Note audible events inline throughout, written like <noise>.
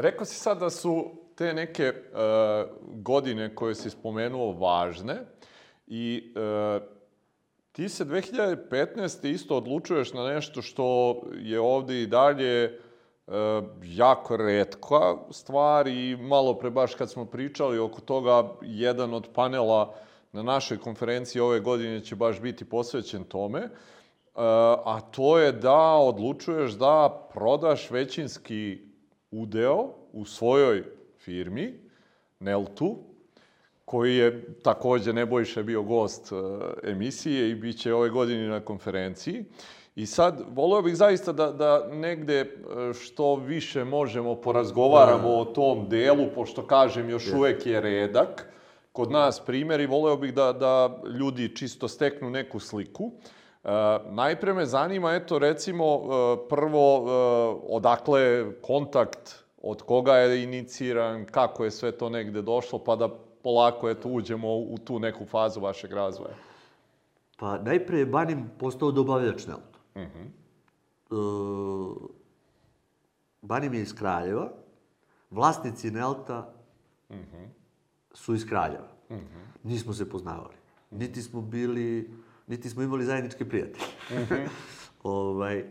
rekao si sad da su te neke uh, godine koje si spomenuo važne i uh, ti se 2015. isto odlučuješ na nešto što je ovde i dalje uh, jako redka stvar i malo pre baš kad smo pričali oko toga, jedan od panela na našoj konferenciji ove godine će baš biti posvećen tome, uh, a to je da odlučuješ da prodaš većinski udeo u svojoj firmi, Neltu, koji je takođe Nebojša bio gost uh, emisije i bit će ove godine na konferenciji. I sad, voleo bih zaista da, da negde e, što više možemo porazgovaramo o tom delu, pošto kažem još uvek je redak kod nas primjer i voleo bih da, da ljudi čisto steknu neku sliku. Uh, najpre me zanima, eto, recimo, uh, prvo, uh, odakle kontakt, od koga je iniciran, kako je sve to negde došlo, pa da polako, eto, uđemo u tu neku fazu vašeg razvoja. Pa najpre je Banim postao dobavljač Nelta. Uh -huh. uh, Banim je iz Kraljeva, vlasnici Nelta uh -huh. su iz Kraljeva. Uh -huh. Nismo se poznavali. Niti smo bili, niti smo imali zajedničke prijatelje. Uh <laughs> -huh. ovaj,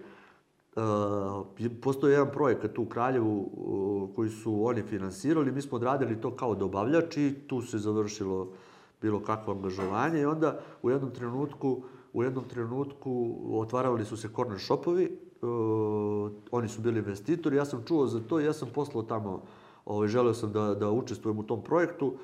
uh, postoje jedan projekat tu u Kraljevu uh, koji su oni finansirali, mi smo odradili to kao dobavljač i tu se završilo bilo kakvo angažovanje i onda u jednom trenutku u jednom trenutku otvarali su se corner shopovi, uh, oni su bili investitori, ja sam čuo za to i ja sam poslao tamo, ovaj, želeo sam da, da učestvujem u tom projektu, uh,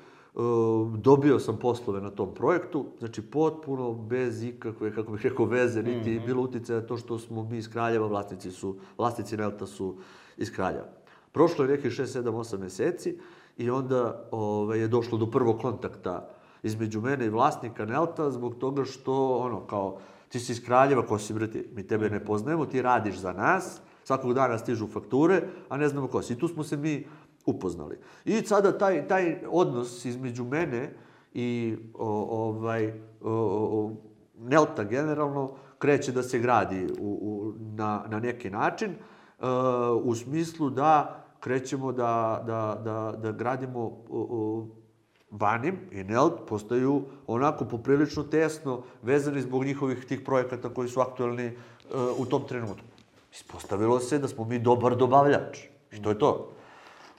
dobio sam poslove na tom projektu, znači potpuno bez ikakve, kako bih rekao, veze, niti mm -hmm. bilo uticaja to što smo mi iz Kraljeva, vlasnici su, vlasnici Nelta su iz Kraljeva. Prošlo je nekih 6, 7, 8 meseci i onda ovaj, je došlo do prvog kontakta između mene i vlasnika Nelta zbog toga što, ono, kao, ti si iz Kraljeva, ko si, brati, mi tebe ne poznajemo, ti radiš za nas, svakog dana stižu fakture, a ne znamo ko si. I tu smo se mi upoznali. I sada taj, taj odnos između mene i o, ovaj, o, o, Nelta generalno kreće da se gradi u, u, na, na neki način, uh, u smislu da krećemo da, da, da, da gradimo uh, Vanim i Nelt postaju onako poprilično tesno vezani zbog njihovih tih projekata koji su aktualni uh, u tom trenutku. Ispostavilo se da smo mi dobar dobavljač. I to je to.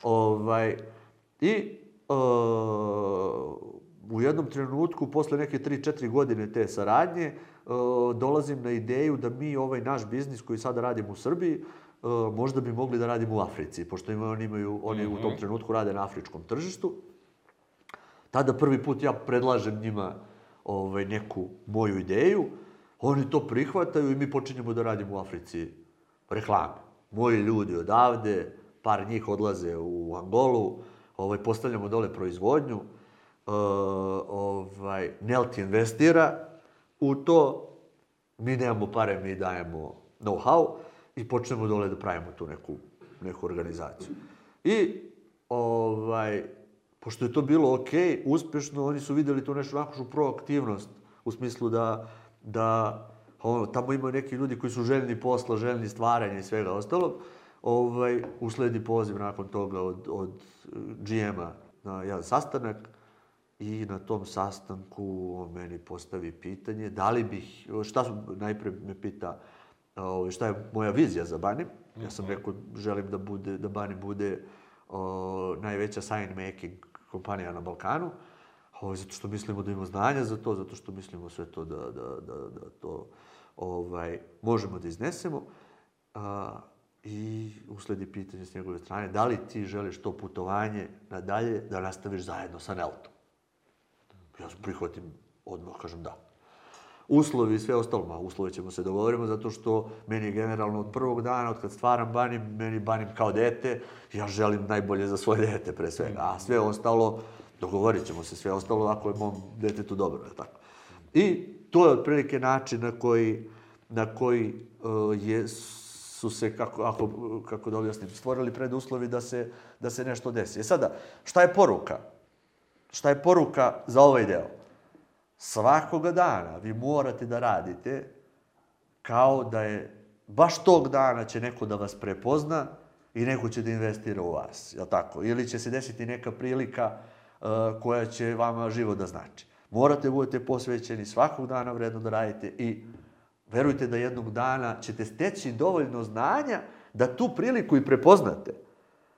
Ovaj, I uh, u jednom trenutku, posle neke 3-4 godine te saradnje, uh, dolazim na ideju da mi ovaj naš biznis koji sada radimo u Srbiji, uh, možda bi mogli da radimo u Africi, pošto imaju, oni, imaju, oni mm -hmm. u tom mhm. trenutku rade na afričkom tržištu. Tada prvi put ja predlažem njima ovaj, neku moju ideju, oni to prihvataju i mi počinjemo da radimo u Africi reklame. Moji ljudi odavde, par njih odlaze u Angolu, ovaj, postavljamo dole proizvodnju, uh, ovaj, Nelt investira u to, mi nemamo pare, mi dajemo know-how i počnemo dole da pravimo tu neku, neku organizaciju. I ovaj, pošto je to bilo ok, uspešno, oni su videli tu nešto našu proaktivnost, u smislu da, da ono, tamo imaju neki ljudi koji su željni posla, željni stvaranja i svega ostalog, ovaj, usledi poziv nakon toga od, od GM-a na jedan sastanak i na tom sastanku on meni postavi pitanje da li bih, šta su, najpre me pita ovaj, šta je moja vizija za Banim. Ja sam rekao, želim da, bude, da Banim bude o, najveća sign making kompanija na Balkanu. Ovaj, zato što mislimo da imamo znanja za to, zato što mislimo sve to da, da, da, da to ovaj, možemo da iznesemo. A, I usledi pitanje s njegove strane, da li ti želiš to putovanje nadalje da nastaviš zajedno sa Neltom? Ja prihvatim odmah, kažem da. Uslovi i sve ostalo, ma uslove ćemo se dogovorimo zato što meni je generalno od prvog dana, od kad stvaram banim, meni banim kao dete, ja želim najbolje za svoje dete pre svega, a sve ostalo, dogovorit ćemo se sve ostalo ako je mom detetu dobro, je tako. I to je otprilike način na koji, na koji uh, je su se, kako, ako, kako da objasnim, stvorili preduslovi da se, da se nešto desi. E sada, šta je poruka? Šta je poruka za ovaj deo? Svakoga dana vi morate da radite kao da je baš tog dana će neko da vas prepozna i neko će da investira u vas, je tako? Ili će se desiti neka prilika uh, koja će vama život da znači. Morate da budete posvećeni svakog dana vredno da radite i verujte da jednog dana ćete steći dovoljno znanja da tu priliku i prepoznate.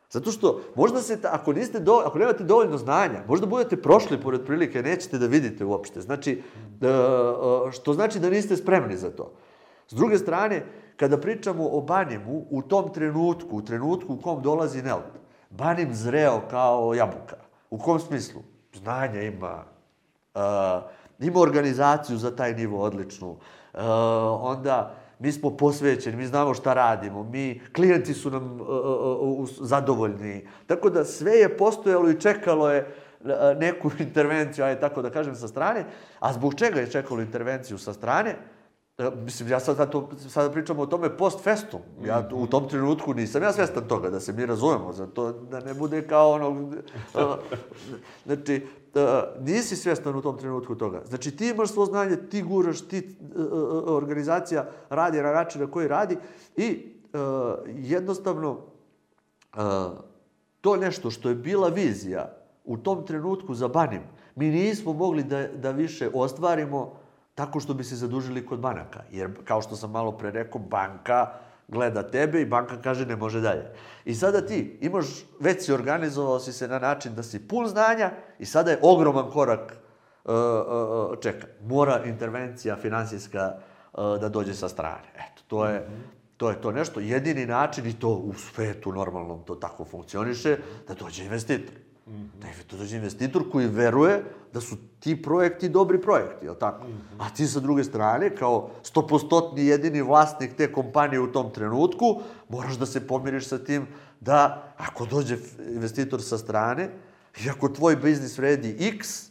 Zato što možda se, ako, niste do, ako nemate dovoljno znanja, možda budete prošli pored prilike, nećete da vidite uopšte. Znači, uh, što znači da niste spremni za to. S druge strane, kada pričamo o Banjemu, u tom trenutku, u trenutku u kom dolazi Nelt, Banim zreo kao jabuka. U kom smislu? Znanja ima, uh, ima organizaciju za taj nivo odličnu, uh, onda mi smo posvećeni, mi znamo šta radimo, mi, klijenti su nam uh, uh, zadovoljni. Tako da sve je postojalo i čekalo je neku <laughs> intervenciju, aj tako da kažem, sa strane. A zbog čega je čekalo intervenciju sa strane? E, mislim, ja sad, to, sada pričamo o tome post festum. Ja u tom trenutku nisam ja svestan toga, da se mi razumemo, za to da ne bude kao ono... znači, nisi svestan u tom trenutku toga. Znači, ti imaš svo znanje, ti guraš, ti e, e, organizacija radi na način na koji radi i jednostavno to nešto što je bila vizija u tom trenutku za Banim, mi nismo mogli da, da više ostvarimo tako što bi se zadužili kod banaka. Jer, kao što sam malo pre rekao, banka gleda tebe i banka kaže ne može dalje. I sada ti imaš, već si organizovao si se na način da si pun znanja i sada je ogroman korak uh, uh, čeka. Mora intervencija finansijska uh, da dođe sa strane. Eto, to je. To je to nešto, jedini način, i to u svetu normalnom to tako funkcioniše, da dođe investitor. Mm -hmm. Da to dođe investitor koji veruje da su ti projekti dobri projekti, je li tako? Mm -hmm. A ti sa druge strane, kao stopostotni jedini vlasnik te kompanije u tom trenutku, moraš da se pomiriš sa tim da ako dođe investitor sa strane, i ako tvoj biznis vredi x,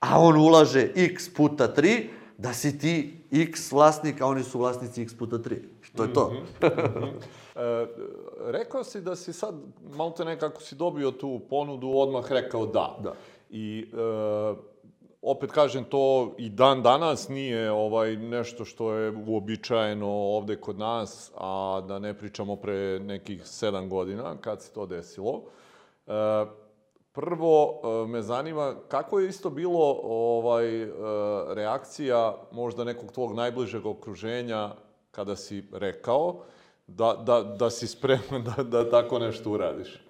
a on ulaže x puta 3, da si ti x vlasnik, a oni su vlasnici x puta 3. To je to. Mm -hmm. E, rekao si da si sad, malo te nekako si dobio tu ponudu, odmah rekao da. Da. I e, opet kažem, to i dan danas nije ovaj nešto što je uobičajeno ovde kod nas, a da ne pričamo pre nekih sedam godina kad se to desilo. E, prvo e, me zanima kako je isto bilo ovaj e, reakcija možda nekog tvog najbližeg okruženja kada si rekao da, da, da si spreman <laughs> da, da tako nešto uradiš?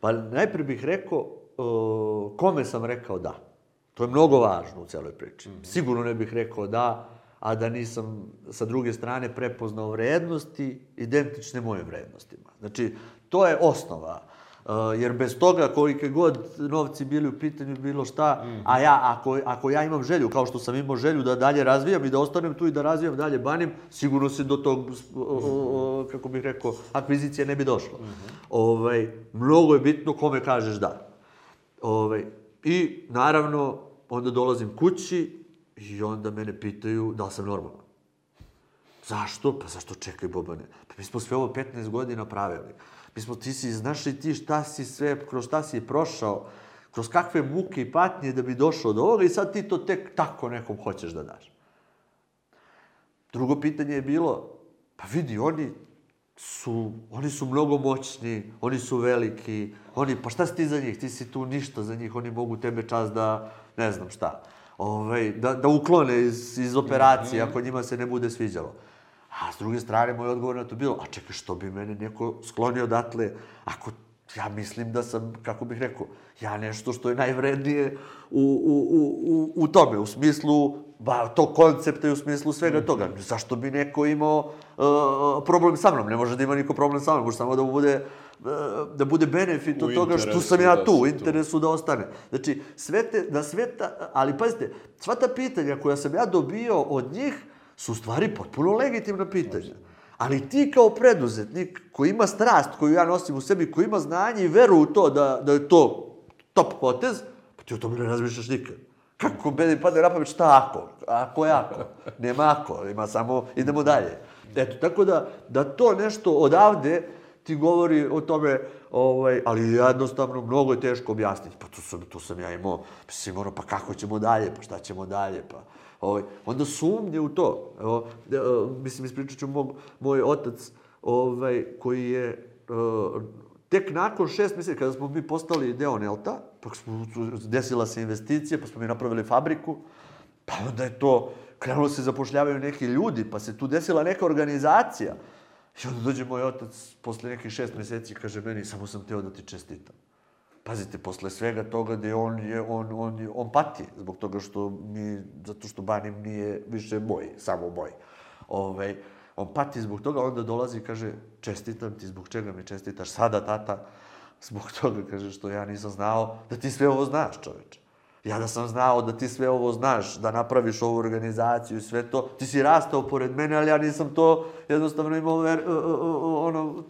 Pa najpre bih rekao uh, kome sam rekao da. To je mnogo važno u celoj priči. Mm -hmm. Sigurno ne bih rekao da, a da nisam sa druge strane prepoznao vrednosti identične mojim vrednostima. Znači, to je osnova. Uh, jer bez toga kolike god novci bili u pitanju bilo šta, mm a ja, ako, ako ja imam želju, kao što sam imao želju da dalje razvijam i da ostanem tu i da razvijam dalje banim, sigurno se do tog, mm -hmm. kako bih rekao, akvizicije ne bi došlo. Mm -hmm. ovaj, mnogo je bitno kome kažeš da. Ovaj, I naravno, onda dolazim kući i onda mene pitaju da li sam normalan. Zašto? Pa zašto čekaj, Bobane? Pa mi smo sve ovo 15 godina pravili. Mi smo, ti si, znaš li ti šta si sve, kroz šta si prošao, kroz kakve muke i patnje da bi došao do ovoga i sad ti to tek tako nekom hoćeš da daš. Drugo pitanje je bilo, pa vidi, oni su, oni su mnogo moćni, oni su veliki, oni, pa šta si ti za njih? Ti si tu ništa za njih, oni mogu tebe čas da, ne znam šta, ovaj, da, da uklone iz, iz operacije, mm -hmm. ako njima se ne bude sviđalo. A s druge strane, moj odgovor na to bilo, a čekaj, što bi mene neko sklonio odatle, ako ja mislim da sam, kako bih rekao, ja nešto što je najvrednije u, u, u, u tome, u smislu ba, tog koncepta i u smislu svega mm -hmm. toga. Zašto bi neko imao uh, problem sa mnom? Ne može da ima niko problem sa mnom, može samo da bude uh, da bude benefit od toga što sam ja da tu, u interesu da ostane. Znači, sve te, da sve ta, ali pazite, sva ta pitanja koja sam ja dobio od njih, su stvari potpuno legitimna pitanja. Ali ti kao preduzetnik koji ima strast koju ja nosim u sebi, koji ima znanje i veru u to da, da je to top potez, pa ti o tome ne razmišljaš nikad. Kako meni padne na pamet šta ako? Ako je ako? Nema ako, ima samo idemo dalje. Eto, tako da, da to nešto odavde ti govori o tome, ovaj, ali jednostavno mnogo je teško objasniti. Pa to sam, to sam ja imao, mislim, ono, pa kako ćemo dalje, pa šta ćemo dalje, pa Ovaj, onda sumnje u to. Evo, o, mislim, ispričat ću mog, moj otac, ovaj, koji je tek nakon šest mjeseci, kada smo mi postali deo Nelta, pa smo, desila se investicija, pa smo mi napravili fabriku, pa onda je to, krenulo se zapošljavaju neki ljudi, pa se tu desila neka organizacija. I onda dođe moj otac posle nekih šest meseci i kaže meni, samo sam teo da ti čestitam. Pazite, posle svega toga gde on je, on, on, je, on pati zbog toga što mi, zato što Banim nije više moj, samo moj. Ove, ovaj, on pati zbog toga, onda dolazi i kaže, čestitam ti, zbog čega mi čestitaš sada, tata? Zbog toga, kaže, što ja nisam znao da ti sve ovo znaš, čoveče. Ja da sam znao da ti sve ovo znaš, da napraviš ovu organizaciju i sve to, ti si rastao pored mene, ali ja nisam to jednostavno imao ver, ono,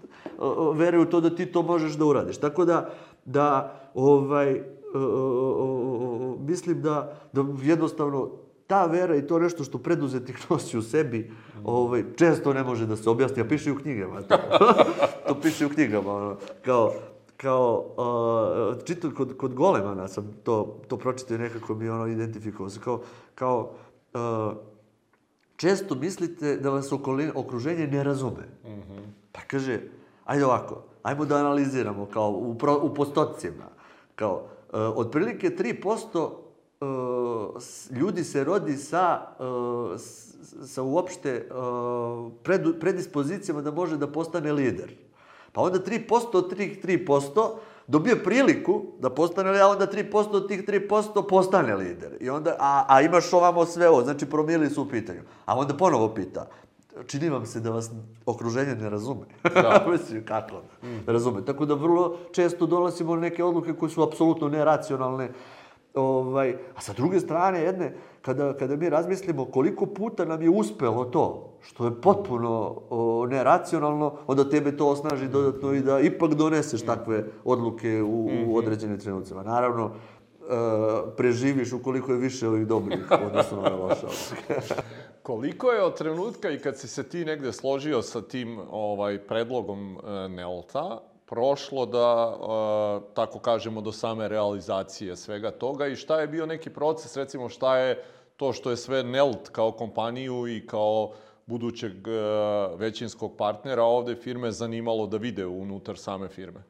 vere u to da ti to možeš da uradiš. Tako da, da ovaj, mislim da, da jednostavno ta vera i to nešto što preduzetnik <laughs> nosi u sebi, ovaj, često ne može da se objasni, a piše i u knjigama. To, <laughs> to piše u knjigama, ono, kao, kao, uh, čitam kod, kod Golemana sam to, to pročitao i nekako mi ono identifikovao se, kao, kao uh, često mislite da vas okolin, okruženje ne razume. Mm -hmm. Pa kaže, ajde ovako, ajmo da analiziramo kao u, pro, u postocima. Kao, uh, otprilike 3% uh, ljudi se rodi sa, uh, sa uopšte uh, pred, predispozicijama da može da postane lider. Pa onda 3% od tih 3% dobije priliku da postane, a onda 3% od tih 3% postane lider. I onda, a, a imaš ovamo sve ovo, znači promili su u pitanju. A onda ponovo pita, čini vam se da vas okruženje ne razume. Da. <laughs> Mislim, kako mm. razume. Tako da vrlo često dolazimo neke odluke koje su apsolutno neracionalne, Ovaj, a sa druge strane, jedne, kada, kada mi razmislimo koliko puta nam je uspelo to, što je potpuno o, neracionalno, onda tebe to osnaži dodatno i da ipak doneseš takve odluke u, u mhm. određenim trenucima. Naravno, e, preživiš ukoliko je više ovih dobrih, odnosno na loša <laughs> Koliko je od trenutka i kad si se ti negde složio sa tim ovaj predlogom e, Nelta, prošlo da, uh, tako kažemo, do same realizacije svega toga i šta je bio neki proces, recimo šta je to što je sve Nelt kao kompaniju i kao budućeg uh, većinskog partnera ovde firme zanimalo da vide unutar same firme?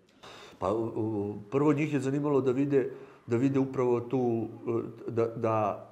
Pa, u, prvo njih je zanimalo da vide, da vide upravo tu, da, da E,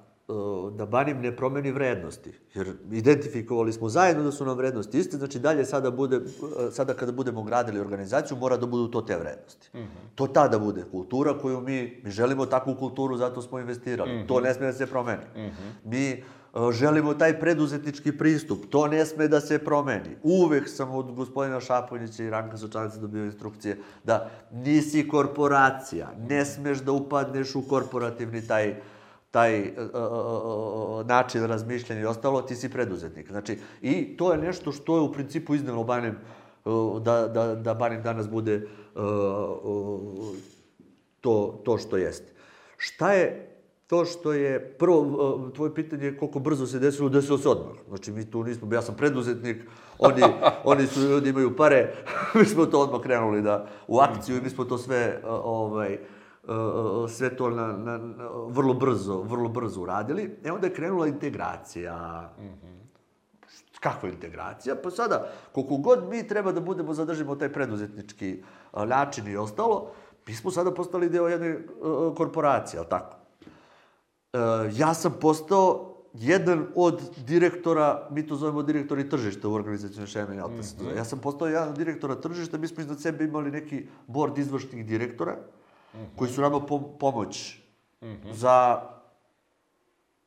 da Banim ne promeni vrednosti. Jer identifikovali smo zajedno da su nam vrednosti iste, znači dalje sada, bude, e, sada kada budemo gradili organizaciju, mora da budu to te vrednosti. Mm -hmm. To tada bude kultura koju mi, mi želimo takvu kulturu, zato smo investirali. Mm -hmm. To ne sme da se promeni. Mm -hmm. Mi uh, želimo taj preduzetnički pristup, to ne sme da se promeni. Uvek sam od gospodina Šaponjića i Ranka Sočanca dobio instrukcije da nisi korporacija, ne smeš da upadneš u korporativni taj taj uh, način razmišljanja i ostalo, ti si preduzetnik. Znači, i to je nešto što je u principu iznelo Banem, da, da, da Banem danas bude to, to što jeste. Šta je to što je, prvo, tvoje pitanje je koliko brzo se desilo, desilo se odmah. Znači, mi tu nismo, ja sam preduzetnik, oni, <laughs> oni su, ljudi imaju pare, <laughs> mi smo to odmah krenuli da, u akciju i mi smo to sve, ovaj, sve to na, na, na, vrlo brzo, vrlo brzo uradili. E onda je krenula integracija. Mm -hmm. Kakva integracija? Pa sada, koliko god mi treba da budemo, zadržimo taj preduzetnički način i ostalo, mi smo sada postali deo jedne uh, korporacije, ali tako? Uh, ja sam postao jedan od direktora, mi to zovemo direktori tržišta u organizacijnoj šeme, mm -hmm. Ja sam postao jedan od direktora tržišta, mi smo iznad sebe imali neki board izvršnih direktora, -hmm. koji su nama pomoć mm -hmm. za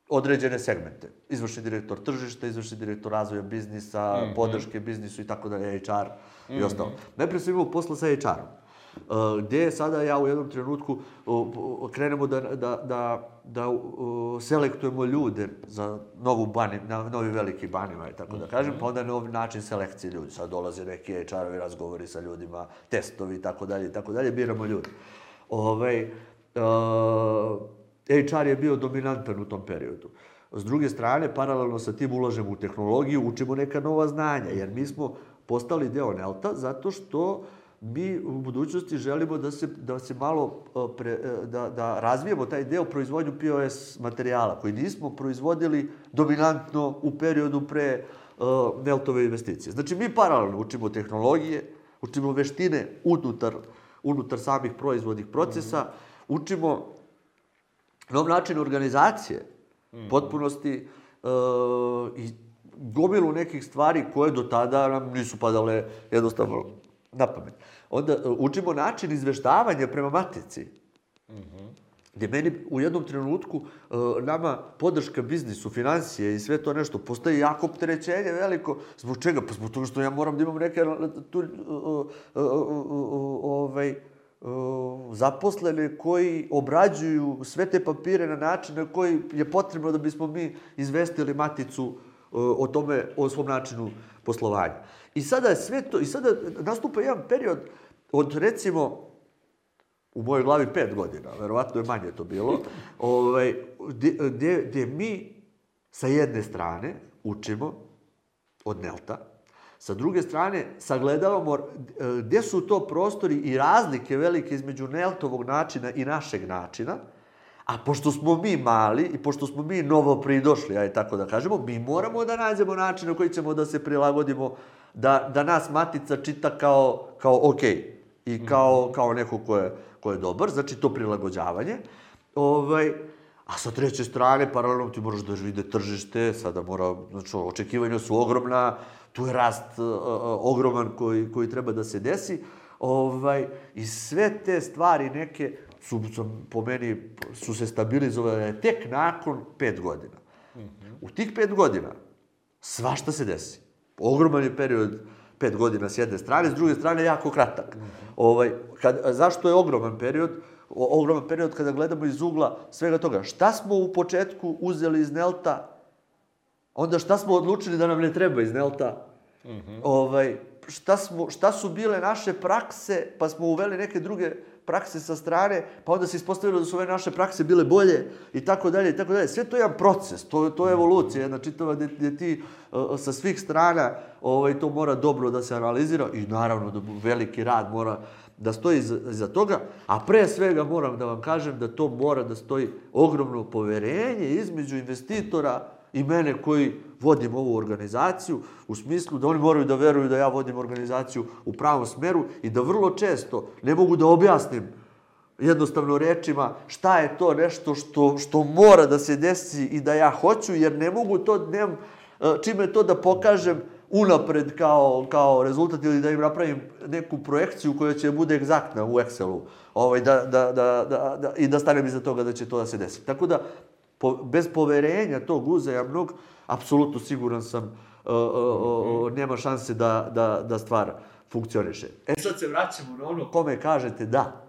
određene segmente. Izvršni direktor tržišta, izvršni direktor razvoja biznisa, mm -hmm. podrške biznisu i tako dalje, HR mm -hmm. i mhm. ostalo. Najprije sam imao posla sa HR-om. Uh, gde sada ja u jednom trenutku uh, krenemo da, da, da, da uh, selektujemo ljude za novu bani, na novi veliki banima, tako da kažem, pa onda na ovaj način selekcije ljudi. Sad dolaze neki HR-ovi razgovori sa ljudima, testovi i tako dalje i tako dalje, biramo ljude. Ovaj, uh, HR je bio dominantan u tom periodu. S druge strane, paralelno sa tim ulažemo u tehnologiju, učimo neka nova znanja, jer mi smo postali deo Nelta zato što mi u budućnosti želimo da se, da se malo pre, da, da razvijemo taj deo proizvodnju POS materijala koji nismo proizvodili dominantno u periodu pre uh, Neltove investicije. Znači, mi paralelno učimo tehnologije, učimo veštine unutar, unutar samih proizvodnih procesa, učimo nov način organizacije, potpunosti e, i gomilu nekih stvari koje do tada nam nisu padale jednostavno na pamet. Onda e, učimo način izveštavanja prema matici. Gde meni u jednom trenutku e, nama podrška biznisu, financije i sve to nešto postaje jako opterećenje veliko. Zbog čega? Pa zbog toga što ja moram da imam neke tu, e, e, e, ovaj, zaposlene koji obrađuju sve te papire na način na koji je potrebno da bismo mi izvestili maticu o tome, o svom načinu poslovanja. I sada sve to, i sada nastupa jedan period od recimo u mojoj glavi pet godina, verovatno je manje to bilo, <laughs> ovaj, gde, gde mi sa jedne strane učimo od Nelta, sa druge strane sagledavamo e, gde su to prostori i razlike velike između Neltovog načina i našeg načina, a pošto smo mi mali i pošto smo mi novo pridošli, aj tako da kažemo, mi moramo da nađemo način na koji ćemo da se prilagodimo, da, da nas matica čita kao, kao okej i kao, kao neko ko je, ko je dobar, znači to prilagođavanje. Ovaj, a sa treće strane, paralelno ti moraš da vide tržište, sada mora, znači, očekivanja su ogromna, tu je rast uh, ogroman koji, koji treba da se desi. Ovaj, I sve te stvari neke su, sam, po meni, su se stabilizovale tek nakon pet godina. U tih pet godina svašta se desi. Ogroman je period pet godina s jedne strane, s druge strane jako kratak. Ovaj, kad, zašto je ogroman period? O, ogroman period kada gledamo iz ugla svega toga. Šta smo u početku uzeli iz Nelta, onda šta smo odlučili da nam ne treba iz Nelta, ovaj, šta, smo, šta su bile naše prakse, pa smo uveli neke druge prakse sa strane, pa onda se ispostavilo da su ove naše prakse bile bolje i tako dalje i tako dalje. Sve to je jedan proces, to, to je evolucija, jedna čitava gde, gde ti uh, sa svih strana ovaj, to mora dobro da se analizira i naravno da veliki rad mora da stoji iza, toga, a pre svega moram da vam kažem da to mora da stoji ogromno poverenje između investitora i mene koji vodim ovu organizaciju, u smislu da oni moraju da veruju da ja vodim organizaciju u pravom smeru i da vrlo često ne mogu da objasnim jednostavno rečima šta je to nešto što, što mora da se desi i da ja hoću, jer ne mogu to, nemam e, čime to da pokažem unapred kao, kao rezultat ili da im napravim neku projekciju koja će bude egzaktna u Excelu ovaj, da, da, da, da, da, i da stanem iza toga da će to da se desi. Tako da, po, bez poverenja tog uzajamnog, apsolutno siguran sam, uh, uh, uh, nema šanse da, da, da stvar funkcioniše. E sad se vraćamo na ono kome kažete da.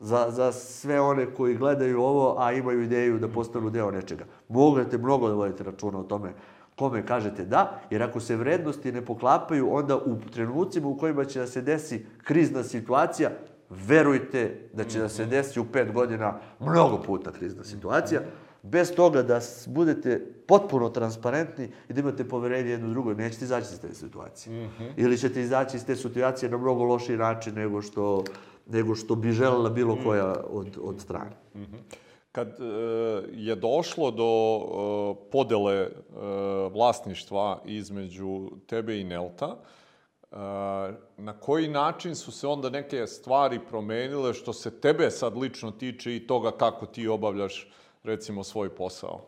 Za, za sve one koji gledaju ovo, a imaju ideju da postanu deo nečega. Mogate mnogo da vodite računa o tome kome kažete da, jer ako se vrednosti ne poklapaju, onda u trenucima u kojima će da se desi krizna situacija, verujte da će da se desi u pet godina mnogo puta krizna situacija, bez toga da budete potpuno transparentni i da imate poverenje jedno drugo, nećete izaći iz te situacije. Ili ćete izaći iz te situacije na mnogo lošiji način nego što, nego što bi želela bilo koja od, od strane. Kad e, je došlo do e, podele e, vlasništva između tebe i Nelta, e, na koji način su se onda neke stvari promenile što se tebe sad lično tiče i toga kako ti obavljaš recimo svoj posao?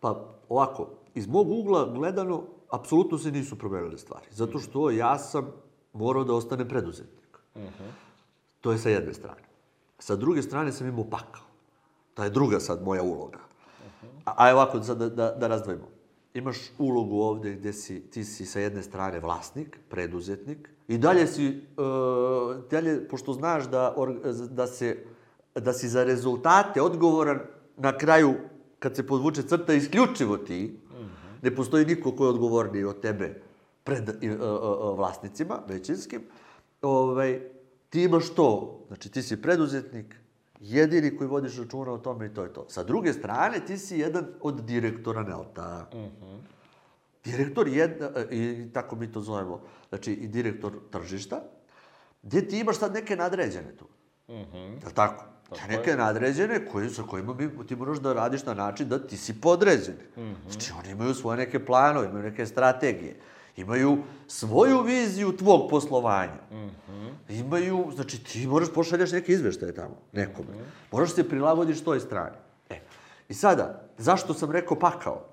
Pa ovako, iz mog ugla gledano, apsolutno se nisu promenile stvari. Zato što ja sam morao da ostane preduzetnik. To je sa jedne strane. Sa druge strane sam imao pakao. Ta je druga sad moja uloga. A, a ovako, sad da, da, da razdvojimo. Imaš ulogu ovde gde si, ti si sa jedne strane vlasnik, preduzetnik, i dalje si, uh, dalje, pošto znaš da, or, da, se, da si za rezultate odgovoran na kraju, kad se podvuče crta, isključivo ti, ne postoji niko ko je odgovorniji od tebe pred uh, uh, uh, vlasnicima, većinskim, ovaj, ti imaš to, znači ti si preduzetnik, jedini koji vodiš računa o tome i to je to. Sa druge strane, ti si jedan od direktora Nelta. Direktor jedna, i tako mi to zovemo, znači i direktor tržišta, gde ti imaš sad neke nadređene tu. Mm Je li tako? Te neke nadređene koji, sa kojima bi, ti moraš da radiš na način da ti si podređen. Znači, oni imaju svoje neke planove, imaju neke strategije. Imaju svoju viziju tvog poslovanja. Imaju, znači ti moraš pošalješ neke izveštaje tamo, nekome. Moraš se prilagodiš toj strani. E, i sada, zašto sam rekao pakao?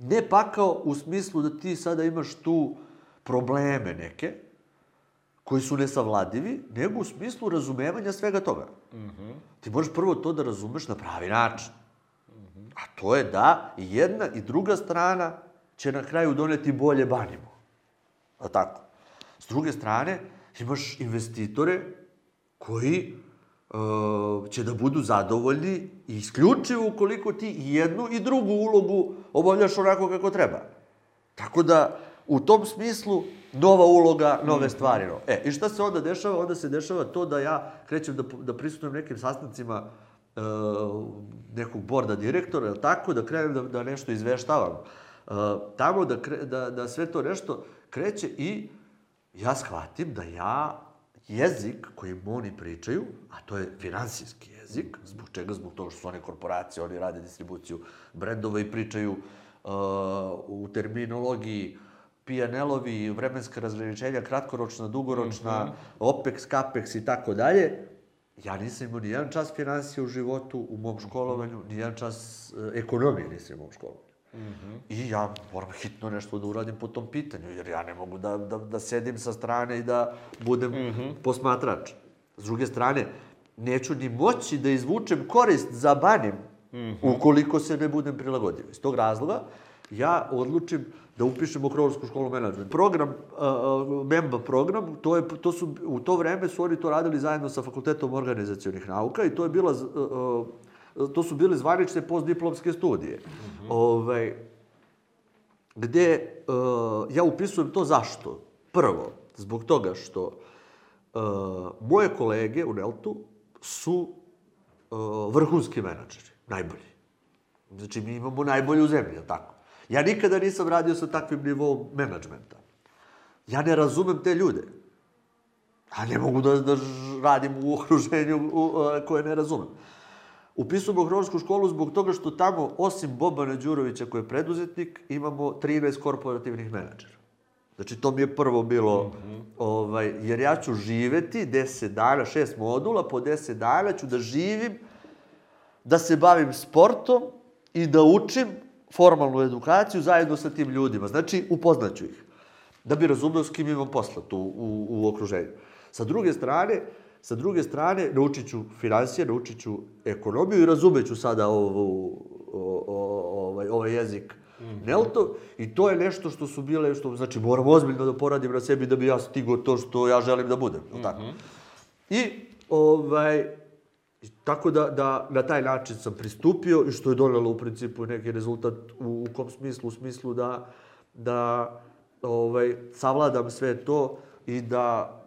Ne pakao u smislu da ti sada imaš tu probleme neke, koji su nesavladivi, nego u smislu razumevanja svega toga. Ti moraš prvo to da razumeš na pravi način. A to je da i jedna i druga strana će na kraju doneti bolje banimo. A tako? S druge strane, imaš investitore koji uh, će da budu zadovoljni isključivo ukoliko ti jednu i drugu ulogu obavljaš onako kako treba. Tako da, u tom smislu, nova uloga, nove stvari. No. E, i šta se onda dešava? Onda se dešava to da ja krećem da, da prisutujem nekim sastancima e, nekog borda direktora, tako, da krenem da, da nešto izveštavam. E, tamo da, kre, da, da sve to nešto kreće i ja shvatim da ja jezik kojim oni pričaju, a to je finansijski jezik, zbog čega? Zbog toga što su one korporacije, oni rade distribuciju brendova i pričaju uh, u terminologiji PNL-ovi, vremenska razgraničenja, kratkoročna, dugoročna, mm -hmm. OPEX, CAPEX i tako dalje. Ja nisam imao ni jedan čas finansije u životu, u mom školovanju, ni jedan čas uh, ekonomije nisam imao u školovanju. Mm -hmm. I ja moram hitno nešto da uradim po tom pitanju, jer ja ne mogu da, da, da sedim sa strane i da budem mm -hmm. posmatrač. S druge strane, neću ni moći da izvučem korist za banim mm -hmm. ukoliko se ne budem prilagodio. Iz tog razloga ja odlučim da upišem Okrovarsku školu menadžment. Program, uh, MEMBA program, to je, to su, u to vreme su oni to radili zajedno sa Fakultetom organizacijonih nauka i to je bila uh, to su bile zvanične postdiplomske studije. Mm -hmm. ovaj, gde uh, ja upisujem to zašto? Prvo, zbog toga što uh, moje kolege u Neltu su uh, vrhunski menadžeri, najbolji. Znači, mi imamo najbolji u zemlji, tako? Ja nikada nisam radio sa takvim nivom menadžmenta. Ja ne razumem te ljude. A ne mogu da, da radim u okruženju u, uh, koje ne razumem. Upisujemo Hrvatsku školu zbog toga što tamo, osim Bobana Đurovića koji je preduzetnik, imamo 13 korporativnih menadžera. Znači, to mi je prvo bilo, mm -hmm. ovaj, jer ja ću živeti 10 dana, 6 modula, po 10 dana ću da živim, da se bavim sportom i da učim formalnu edukaciju zajedno sa tim ljudima. Znači, upoznaću ih. Da bi razumeo s kim imam posla tu u, u okruženju. Sa druge strane, Sa druge strane, naučit ću financije, naučit ću ekonomiju i razumeću sada ovu, o, o, ovaj, ovaj jezik mm -hmm. I to je nešto što su bile, što, znači, moram ozbiljno da poradim na sebi da bi ja stigao to što ja želim da budem. Mm -hmm. tako? I, ovaj, tako da, da na taj način sam pristupio i što je donelo u principu neki rezultat u, u kom smislu? U smislu da, da ovaj, savladam sve to i da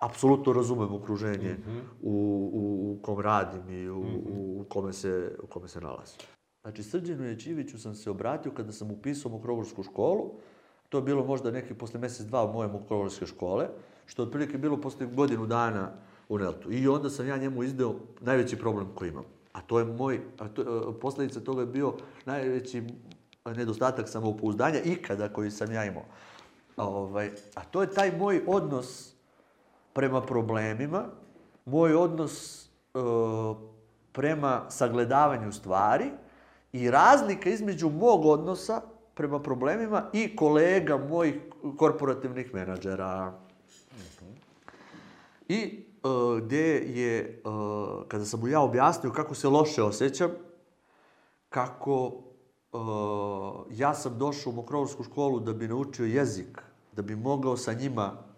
apsolutno razumem okruženje mm -hmm. u, u, u kom radim i u, mm -hmm. u, kome se, u kome se nalazim. Znači, Srđenu Jećiviću sam se obratio kada sam upisao Mokrogorsku školu. To je bilo možda neki posle mesec, dva u moje Mokrogorske škole, što je otprilike bilo posle godinu dana u Neltu. I onda sam ja njemu izdeo najveći problem koji imam. A to je moj, a to, posledica toga je bio najveći nedostatak samopouzdanja ikada koji sam ja imao. A, ovaj, a to je taj moj odnos prema problemima, moj odnos e, prema sagledavanju stvari i razlika između mog odnosa prema problemima i kolega mojih korporativnih menadžera. I e, gde je, e, kada sam mu ja objasnio kako se loše osjećam, kako e, ja sam došao u Mokrovarsku školu da bi naučio jezik, da bi mogao sa njima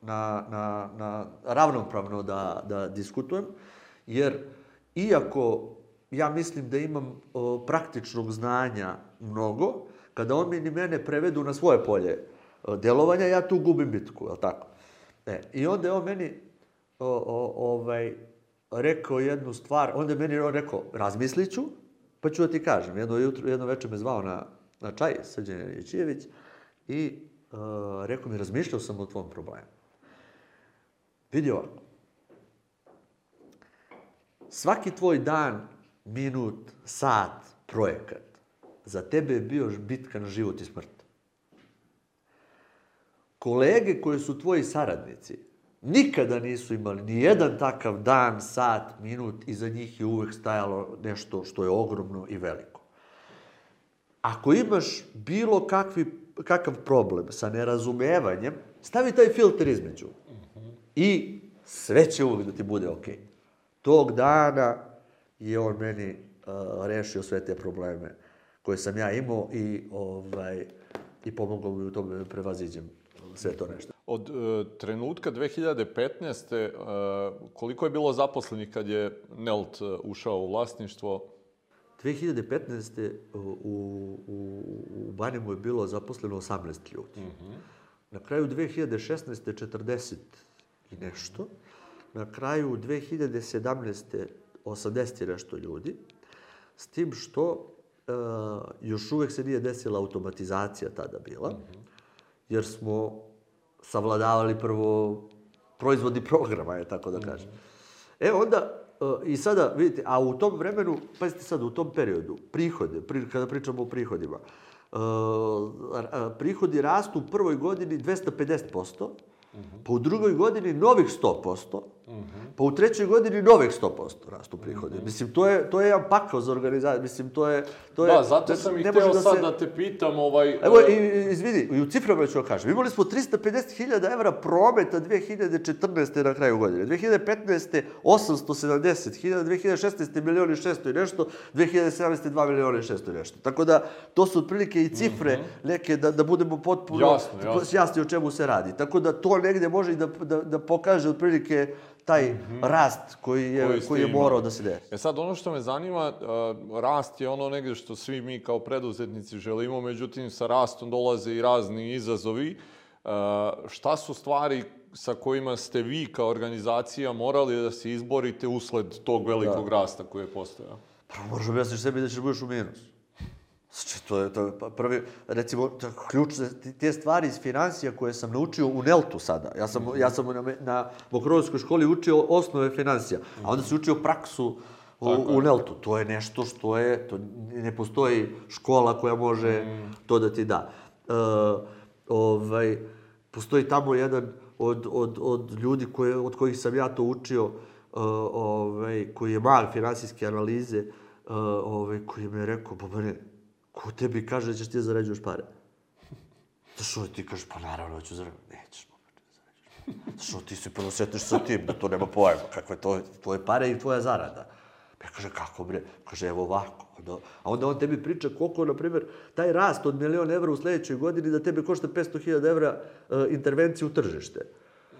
na, na, na ravnopravno da, da diskutujem, jer iako ja mislim da imam o, praktičnog znanja mnogo, kada on mi mene prevedu na svoje polje o, delovanja, ja tu gubim bitku, je tako? E, I onda je on meni o, o, ovaj, rekao jednu stvar, onda je meni on rekao, razmislit ću, pa ću da ti kažem. Jedno, jutro, jedno večer me zvao na, na čaj, Srđan Ječijević, i uh, rekao mi, razmišljao sam o tvom problemu. Vidi ovako. Svaki tvoj dan, minut, sat, projekat, za tebe je bio na život i smrt. kolege koji su tvoji saradnici, nikada nisu imali ni jedan takav dan, sat, minut, iza njih je uvek stajalo nešto što je ogromno i veliko. Ako imaš bilo kakvi, kakav problem sa nerazumevanjem, stavi taj filter između. I sve će uvek da ti bude okej. Okay. Tog dana je on meni uh, rešio sve te probleme koje sam ja imao i, ovaj, i pomogao mi u tome da prevaziđem sve to nešto. Od uh, trenutka 2015. Uh, koliko je bilo zaposlenih kad je Nelt uh, ušao u vlasništvo? 2015. u, u, u Banjemu je bilo zaposleno 18 ljudi. Mm -hmm. Na kraju 2016. 40 i nešto. Na kraju 2017. 80 i nešto ljudi. S tim što uh, još uvek se nije desila automatizacija tada bila. Mm -hmm. Jer smo savladavali prvo proizvodni programa, je tako da kažem. Mm -hmm. E onda, uh, i sada, vidite, a u tom vremenu, pazite sad, u tom periodu, prihode, pri, kada pričamo o prihodima, uh, prihodi rastu u prvoj godini 250%, Mm -hmm. Pa u drugoj godini novih 100%, mm -hmm. pa u trećoj godini novih 100% rastu prihodi. Mm -hmm. Mislim, to je, to je jedan pakao za organizaciju. Mislim, to je... To da, je, zato sam i hteo da sad se... da te pitam, ovaj... Evo, i, izvidi, i u ciframa ću kažem. Imali smo 350.000 evra prometa 2014. na kraju godine. 2015. 870.000, 2016. milioni 600 i nešto, 2017. 2 miliona i 600 i nešto. Tako da, to su otprilike i cifre mm -hmm. neke da, da budemo potpuno jasno, jasno. jasni o čemu se radi. Tako da, to negde može i da, da, da pokaže otprilike taj mm -hmm. rast koji je, koji, koji je morao da se desi. E sad, ono što me zanima, uh, rast je ono negde što svi mi kao preduzetnici želimo, međutim, sa rastom dolaze i razni izazovi. Uh, šta su stvari sa kojima ste vi kao organizacija morali da se izborite usled tog velikog da. rasta koji je postojao? Prvo moraš objasniš sebi da ćeš budeš u minus. Znači, to je, to je pa prvi, recimo, ključne, te stvari iz financija koje sam naučio u Neltu sada. Ja sam, ja sam na, na Mokrovskoj školi učio osnove financija, a onda sam učio praksu u, u Neltu. To je nešto što je, to ne postoji škola koja može mm. to da ti da. E, ovaj, postoji tamo jedan od, od, od ljudi koje, od kojih sam ja to učio, uh, ovaj, koji je mag finansijske analize, uh, ovaj, koji mi je rekao, Bobane, Ko tebi kaže da ćeš ti da zarađuješ pare? što ti kažeš, pa naravno hoću zarađujem. Nećeš, moment, da zarađuješ. što ti se prvo sa tim, da to nema pojma, kakve to tvoje pare i tvoja zarada. Pa ja kaže, kako bre? Kaže, evo ovako. Onda, a onda on tebi priča koliko, na primjer, taj rast od milion evra u sledećoj godini da tebe košta 500.000 evra uh, intervenciju u tržište.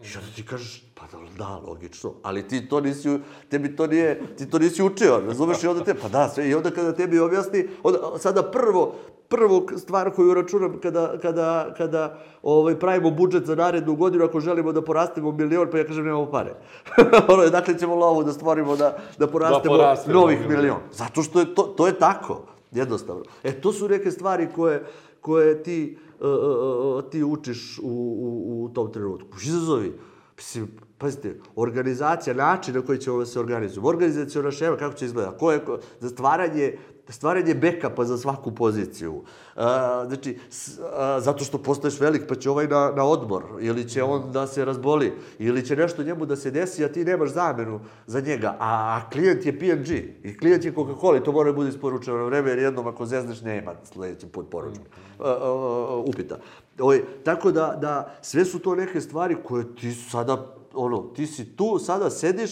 I onda ti kažeš, pa da, da, logično, ali ti to nisi, tebi to nije, ti to nisi učio, razumeš? I onda te, pa da, sve, i onda kada tebi objasni, onda, sada prvo, prvo stvar koju računam kada, kada, kada ovaj, pravimo budžet za narednu godinu, ako želimo da porastemo milion, pa ja kažem nemamo pare. <laughs> ono dakle ćemo lovu da stvorimo da, da porastemo da novih milion. Zato što je to, to je tako, jednostavno. E, to su neke stvari koje, koje ti, uh, ti učiš u, u, u tom trenutku. Izazovi, mislim, pazite, organizacija, način na koji ćemo da se organizujemo, organizacijona šema, kako će izgledati, ko je, za stvaranje stvaranje bekapa za svaku poziciju. Uh, znači, s, uh, zato što postaješ velik, pa će ovaj na, na odmor, ili će on da se razboli, ili će nešto njemu da se desi, a ti nemaš zamenu za njega. A klijent je P&G i klijent je Coca-Cola i to mora da bude isporučeno na vreme, jer jednom ako zezneš nema sledeći put poručen. Uh, uh, upita. Oj, tako da, da sve su to neke stvari koje ti sada, ono, ti si tu, sada sediš,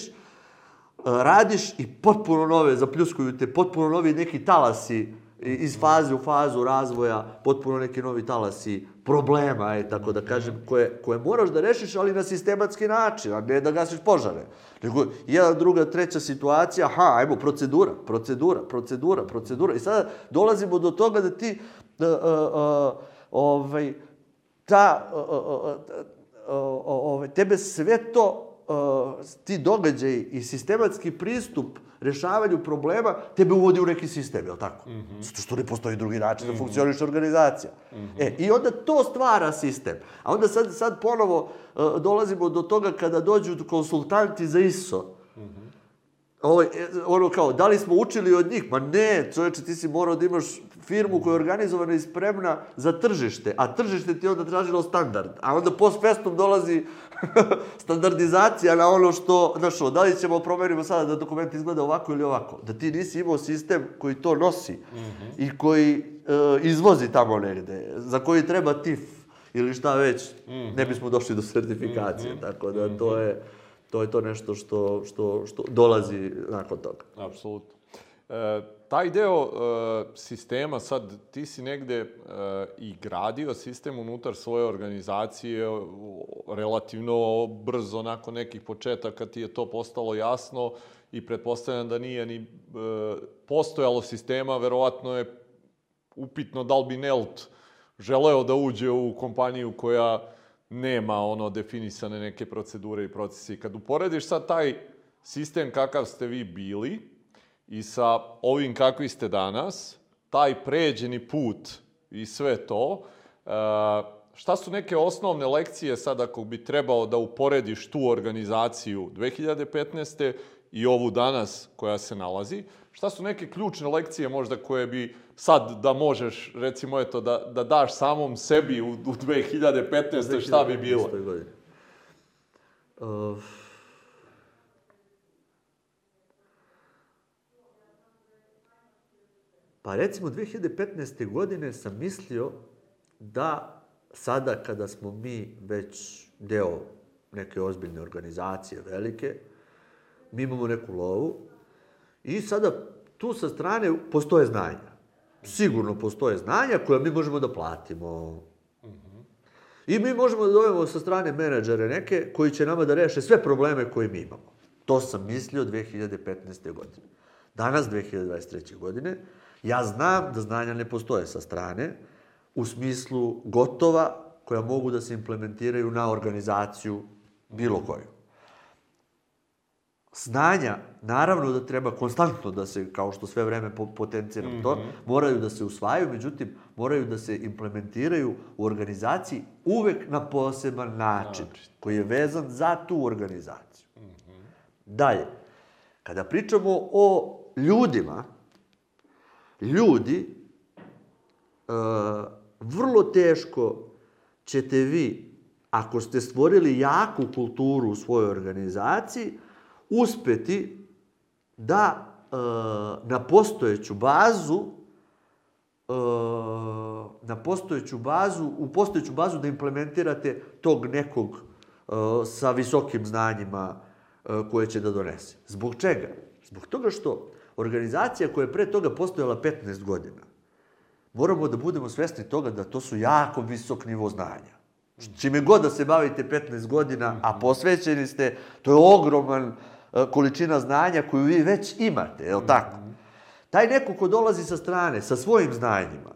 radiš i potpuno nove, zapljuskuju te, potpuno novi neki talasi iz faze u fazu razvoja, potpuno neki novi talasi problema, je, tako da kažem, koje, koje moraš da rešiš, ali na sistematski način, a ne da gasiš požare. Nego jedna, druga, treća situacija, aha, ajmo, procedura, procedura, procedura, procedura. I sada dolazimo do toga da ti, uh, uh, uh, ovaj, ta, uh, uh, uh, uh, tebe sve to ti događaji i sistematski pristup rešavanju problema tebe uvodi u neki sistem, je li tako? Mm -hmm. Zato što ne postoji drugi način mm -hmm. da mhm. funkcioniš organizacija. Mm -hmm. E, i onda to stvara sistem. A onda sad, sad ponovo uh, dolazimo do toga kada dođu konsultanti za ISO, mm -hmm. Ovo, e, ono kao, da li smo učili od njih? Ma ne, čovječe, ti si morao da imaš firmu koja je organizovana i spremna za tržište, a tržište ti onda tražilo standard, a onda post festom dolazi <laughs> standardizacija na ono što, znaš, da li ćemo promenimo sada da dokument izgleda ovako ili ovako, da ti nisi imao sistem koji to nosi mm -hmm. i koji e, izvozi tamo negde, za koji treba TIF ili šta već, mm -hmm. ne bismo došli do sertifikacije, mm -hmm. tako da to je to je to nešto što, što, što dolazi nakon toga. Apsolutno. E, taj deo e, sistema, sad ti si negde e, i gradio sistem unutar svoje organizacije relativno brzo, nakon nekih početaka ti je to postalo jasno i pretpostavljam da nije ni e, postojalo sistema, verovatno je upitno da li bi Nelt želeo da uđe u kompaniju koja nema ono definisane neke procedure i procesi. Kad uporediš sad taj sistem kakav ste vi bili i sa ovim kakvi ste danas, taj pređeni put i sve to, uh, šta su neke osnovne lekcije sad ako bi trebao da uporediš tu organizaciju 2015. i ovu danas koja se nalazi, šta su neke ključne lekcije možda koje bi sad da možeš, recimo eto, da, da daš samom sebi u, u 2015. šta bi bilo? Godine. Uh, pa recimo 2015. godine sam mislio da sada kada smo mi već deo neke ozbiljne organizacije velike, mi imamo neku lovu i sada tu sa strane postoje znanja sigurno postoje znanja koja mi možemo da platimo. I mi možemo da dovemo sa strane menadžere neke koji će nama da reše sve probleme koje mi imamo. To sam mislio 2015. godine. Danas, 2023. godine, ja znam da znanja ne postoje sa strane, u smislu gotova koja mogu da se implementiraju na organizaciju bilo koju znanja, naravno da treba konstantno da se, kao što sve vreme potenciram mm -hmm. to, moraju da se usvajaju, međutim, moraju da se implementiraju u organizaciji uvek na poseban način, način. koji je vezan za tu organizaciju. Mm -hmm. Dalje, kada pričamo o ljudima, ljudi, uh, vrlo teško ćete vi, ako ste stvorili jaku kulturu u svojoj organizaciji, uspeti da e, na postojeću bazu e, na postojeću bazu, u postojeću bazu da implementirate tog nekog e, sa visokim znanjima e, koje će da donese. Zbog čega? Zbog toga što organizacija koja je pre toga postojala 15 godina, moramo da budemo svesni toga da to su jako visok nivo znanja. Čime god da se bavite 15 godina, a posvećeni ste, to je ogroman E, količina znanja koju vi već imate, je li tako? Taj neko ko dolazi sa strane, sa svojim znanjima,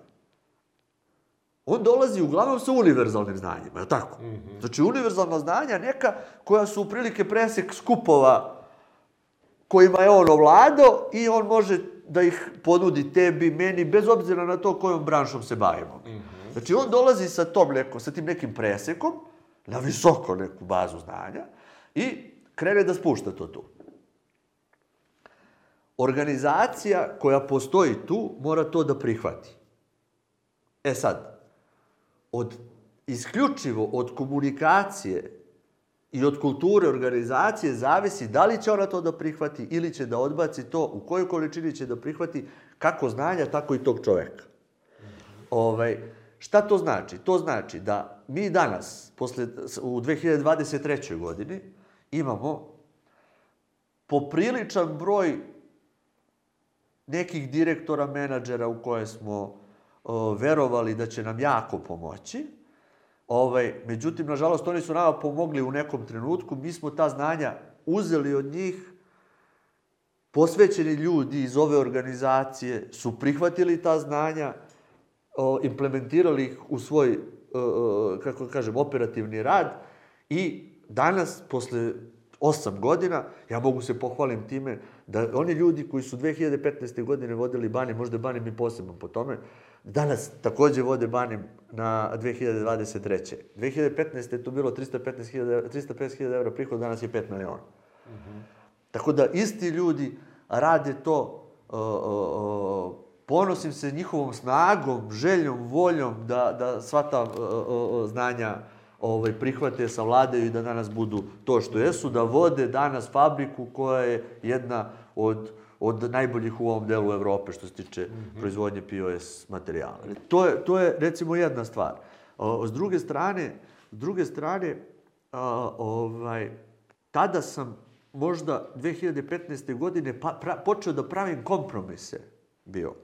on dolazi uglavnom sa univerzalnim znanjima, je li tako? Znači, univerzalna znanja neka koja su prilike presek skupova kojima je on ovlado i on može da ih ponudi tebi, meni, bez obzira na to kojom branšom se bavimo. Mhm. Znači, on dolazi sa tom neko, sa tim nekim presekom, na visoko neku bazu znanja i krene da spušta to tu. Organizacija koja postoji tu mora to da prihvati. E sad, od, isključivo od komunikacije i od kulture organizacije zavisi da li će ona to da prihvati ili će da odbaci to, u kojoj količini će da prihvati, kako znanja, tako i tog čoveka. Ovaj, šta to znači? To znači da mi danas, posle, u 2023. godini, imamo popriličan broj nekih direktora, menadžera u koje smo o, verovali da će nam jako pomoći. Ovaj, međutim, nažalost, oni su nama pomogli u nekom trenutku. Mi smo ta znanja uzeli od njih, posvećeni ljudi iz ove organizacije su prihvatili ta znanja, o, implementirali ih u svoj, o, kako kažem, operativni rad i danas, posle osam godina, ja mogu se pohvalim time da oni ljudi koji su 2015. godine vodili Bani, možda je Bani mi posebno po tome, danas takođe vode Bani na 2023. 2015. je to bilo 315.000 350.000 evra prihod, danas je 5 miliona. Mm -hmm. Tako da isti ljudi rade to, uh, uh, uh, ponosim se njihovom snagom, željom, voljom da, da sva ta uh, uh, znanja ovaj, prihvate, savladaju i da danas budu to što jesu, da vode danas fabriku koja je jedna od, od najboljih u ovom delu Evrope što se tiče mm -hmm. proizvodnje POS materijala. To je, to je recimo jedna stvar. O, s druge strane, s druge strane, a, ovaj, tada sam možda 2015. godine pa, pra, počeo da pravim kompromise bio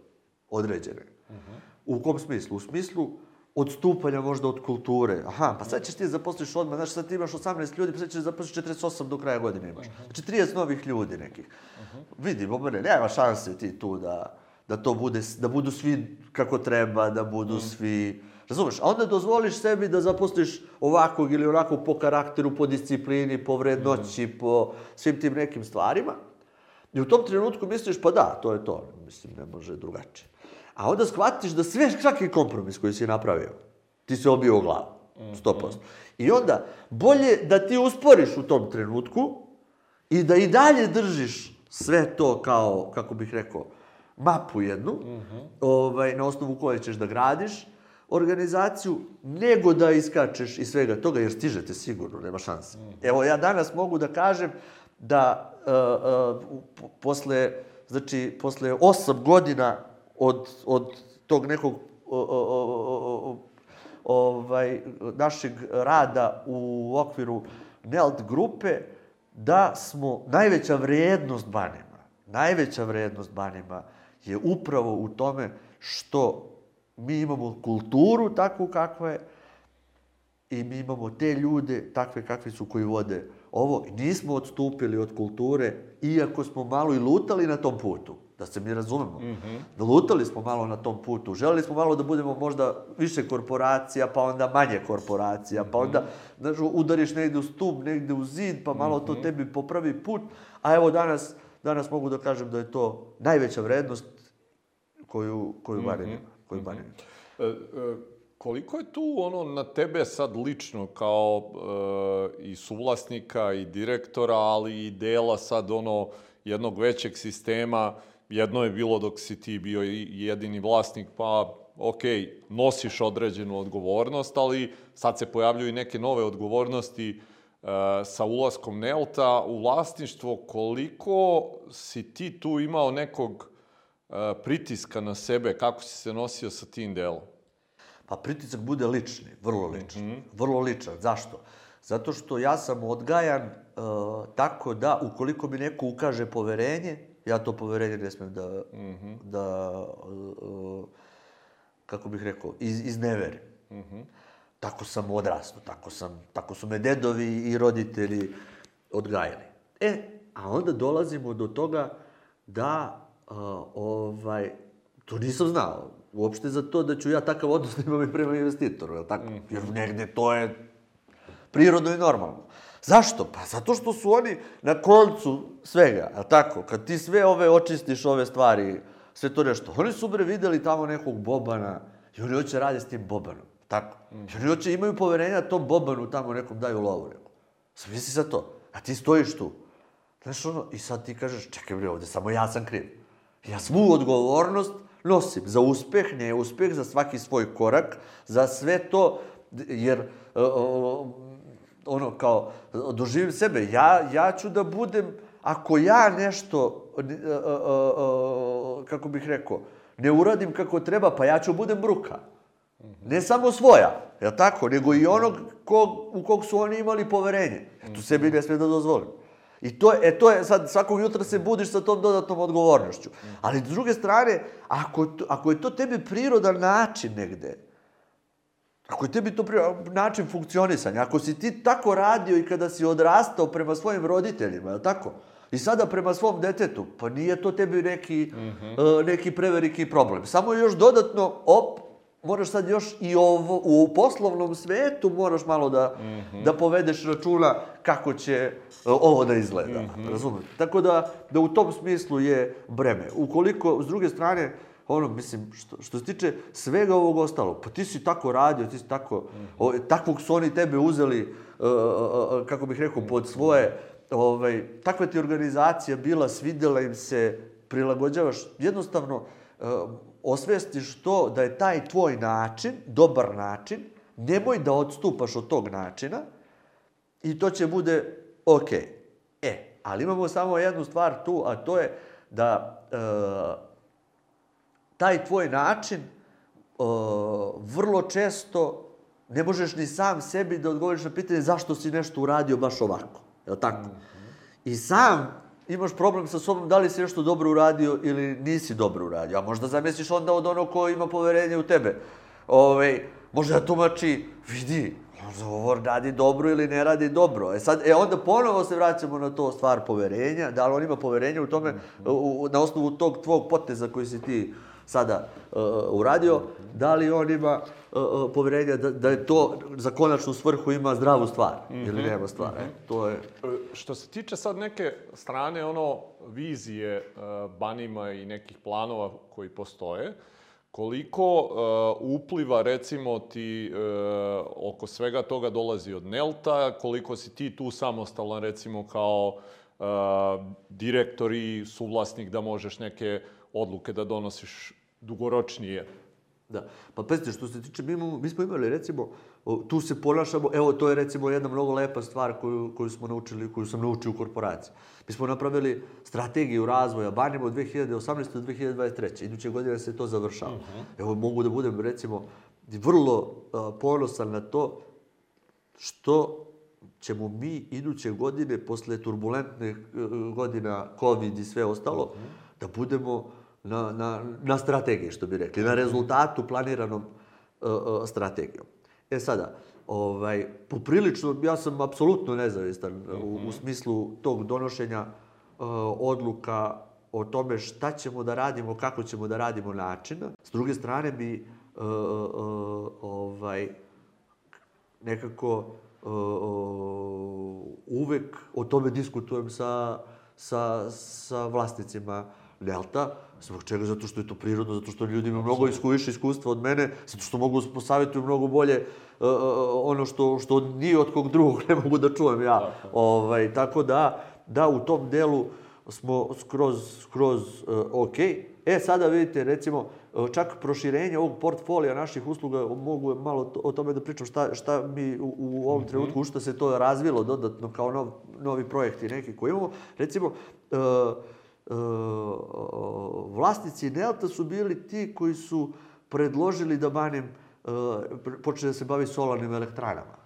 određene. Uh -huh. U kom smislu? U smislu odstupanja možda od kulture. Aha, pa sad ćeš ti zaposliš odmah, znaš, sad ti imaš 18 ljudi, pa sad ćeš zaposliš 48 do kraja godine imaš. Znači 30 novih ljudi nekih. Uh -huh. Vidi, obere, nema šanse ti tu da, da to bude, da budu svi kako treba, da budu uh -huh. svi... Razumeš? A onda dozvoliš sebi da zaposliš ovakvog ili onakvog po karakteru, po disciplini, po vrednoći, mm. po svim tim nekim stvarima. I u tom trenutku misliš, pa da, to je to. Mislim, ne može drugačije. A onda shvatiš da sve, svaki kompromis koji si napravio, ti se obio u glavu. 100%. I onda, bolje da ti usporiš u tom trenutku i da i dalje držiš sve to kao, kako bih rekao, mapu jednu, mm -hmm. ovaj, na osnovu koje ćeš da gradiš, organizaciju, nego da iskačeš iz svega toga, jer stižete sigurno, nema šanse. Evo, ja danas mogu da kažem da uh, uh, posle, znači, posle osam godina od, od tog nekog ovaj, našeg rada u okviru NELT grupe, da smo najveća vrednost Banima, najveća vrednost Banima je upravo u tome što mi imamo kulturu takvu kakva je i mi imamo te ljude takve kakvi su koji vode ovo. Nismo odstupili od kulture, iako smo malo i lutali na tom putu. Da se mi razumemo. Mm -hmm. Lutali smo malo na tom putu. Želeli smo malo da budemo možda više korporacija, pa onda manje korporacija, pa onda znaš, udariš negde u stup, negde u zid, pa malo mm -hmm. to mhm. tebi popravi put. A evo danas, danas mogu da kažem da je to najveća vrednost koju, koju mm -hmm. barem ima koji mm -hmm. e, e, koliko je tu ono na tebe sad lično kao e, i suvlasnika i direktora, ali i dela sad ono jednog većeg sistema, jedno je bilo dok si ti bio jedini vlasnik, pa ok, nosiš određenu odgovornost, ali sad se pojavljuju i neke nove odgovornosti e, sa ulaskom Nelta u vlasništvo. Koliko si ti tu imao nekog pritiska na sebe, kako si se nosio sa tim delom? Pa pritisak bude lični, vrlo lični. Mm -hmm. Vrlo ličan. Zašto? Zato što ja sam odgajan uh, tako da ukoliko mi neko ukaže poverenje, ja to poverenje ne smem da, mm -hmm. da uh, kako bih rekao, iz, izneverim. Mm -hmm. Tako sam odrastao, tako, sam, tako su me dedovi i roditelji odgajali. E, a onda dolazimo do toga da a, ovaj, to nisam znao. Uopšte za to da ću ja takav odnos <laughs> da imam i prema investitoru, je tako? Mm. Jer negde to je prirodno i normalno. Zašto? Pa zato što su oni na koncu svega, je tako? Kad ti sve ove očistiš, ove stvari, sve to nešto. Oni su bre videli tamo nekog Bobana i oni hoće raditi s tim Bobanom. Tako. Mm. I oni hoće imaju poverenja tom Bobanu tamo nekom daju lovu. Sam misli to. A ti stojiš tu. Znaš ono, i sad ti kažeš, čekaj bre, ovde samo ja sam kriv. Ja svu odgovornost nosim za uspeh, ne uspeh, za svaki svoj korak, za sve to, jer ono kao doživim sebe, ja, ja ću da budem, ako ja nešto, uh, uh, kako bih rekao, ne uradim kako treba, pa ja ću budem bruka. Ne samo svoja, je tako, nego i onog kog, u kog su oni imali poverenje. Tu sebi ne smije da dozvolim. I to, e, to je, sad, svakog jutra se budiš sa tom dodatnom odgovornošću. Ali, s druge strane, ako, ako je to tebi prirodan način negde, ako je tebi to prirodan način funkcionisanja, ako si ti tako radio i kada si odrastao prema svojim roditeljima, je tako? I sada prema svom detetu, pa nije to tebi neki, mm -hmm. uh, neki preveliki problem. Samo još dodatno, op, moraš sad još i ovo, u poslovnom svetu moraš malo da, mm -hmm. da povedeš računa kako će e, ovo da izgleda. Mm -hmm. Razumete? Tako da, da u tom smislu je breme. Ukoliko, s druge strane, ono, mislim, što, što se tiče svega ovog ostalog, pa ti si tako radio, ti si tako, -hmm. o, takvog su oni tebe uzeli, uh, uh, kako bih rekao, pod svoje ovaj, takva ti organizacija bila, svidela im se, prilagođavaš, jednostavno uh, osvestiš to da je taj tvoj način, dobar način, nemoj da odstupaš od tog načina i to će bude ok. E, ali imamo samo jednu stvar tu, a to je da uh, taj tvoj način uh, vrlo često ne možeš ni sam sebi da odgovoriš na pitanje zašto si nešto uradio baš ovako. Je li tako? Mm -hmm. I sam imaš problem sa sobom da li si nešto dobro uradio ili nisi dobro uradio. A možda zamisliš onda od onog ko ima poverenje u tebe. Ove, ovaj, možda tumači, vidi, možda ovo radi dobro ili ne radi dobro. E sad, e onda ponovo se vraćamo na to stvar poverenja, da li on ima poverenje u tome, u, na osnovu tog tvog poteza koji si ti sada uh, uradio, da li on ima uh, uh, poverenja da, da je to za konačnu svrhu ima zdravu stvar mm -hmm. ili nema stvar. Mm -hmm. e, to je... Što se tiče sad neke strane, ono, vizije uh, Banima i nekih planova koji postoje, koliko uh, upliva, recimo, ti uh, oko svega toga dolazi od Nelta, koliko si ti tu samostalan, recimo, kao uh, direktor i suvlasnik da možeš neke odluke da donosiš dugoročnije. Da. Pa pazite, što se tiče, mi, imamo, mi smo imali, recimo, tu se ponašamo, evo, to je recimo jedna mnogo lepa stvar koju, koju smo naučili, koju sam naučio u korporaciji. Mi smo napravili strategiju razvoja Banima od 2018. do 2023. Iduće godine se to završava. Uh mhm. -huh. Evo, mogu da budem, recimo, vrlo uh, ponosan na to što ćemo mi iduće godine, posle turbulentnih uh, godina, COVID i sve ostalo, uh mhm. -huh. da budemo na, na, na strategiji, što bi rekli, na rezultatu planiranom uh, uh, strategijom. E sada, ovaj, poprilično, ja sam apsolutno nezavistan uh, u, u mhm. smislu tog donošenja uh, odluka o tome šta ćemo da radimo, kako ćemo da radimo načina. S druge strane bi uh, uh, ovaj, nekako uh, uvek o tome diskutujem sa, sa, sa vlasnicima Delta, Zbog čega? Zato što je to prirodno, zato što ljudi imaju mnogo isku, više iskustva od mene, zato što mogu posavjetuju mnogo bolje uh, ono što, što ni od kog drugog <laughs> ne mogu da čujem ja. Da, ovaj, tako da, da, u tom delu smo skroz, skroz uh, ok. E, sada vidite, recimo, čak proširenje ovog portfolija naših usluga, mogu malo o tome da pričam šta, šta mi u, u ovom mhm. trenutku, što se to razvilo dodatno kao nov, novi projekti neki koji imamo. Recimo, uh, E, vlasnici Nelta su bili ti koji su predložili da Banim e, počne da se bavi solarnim elektranama.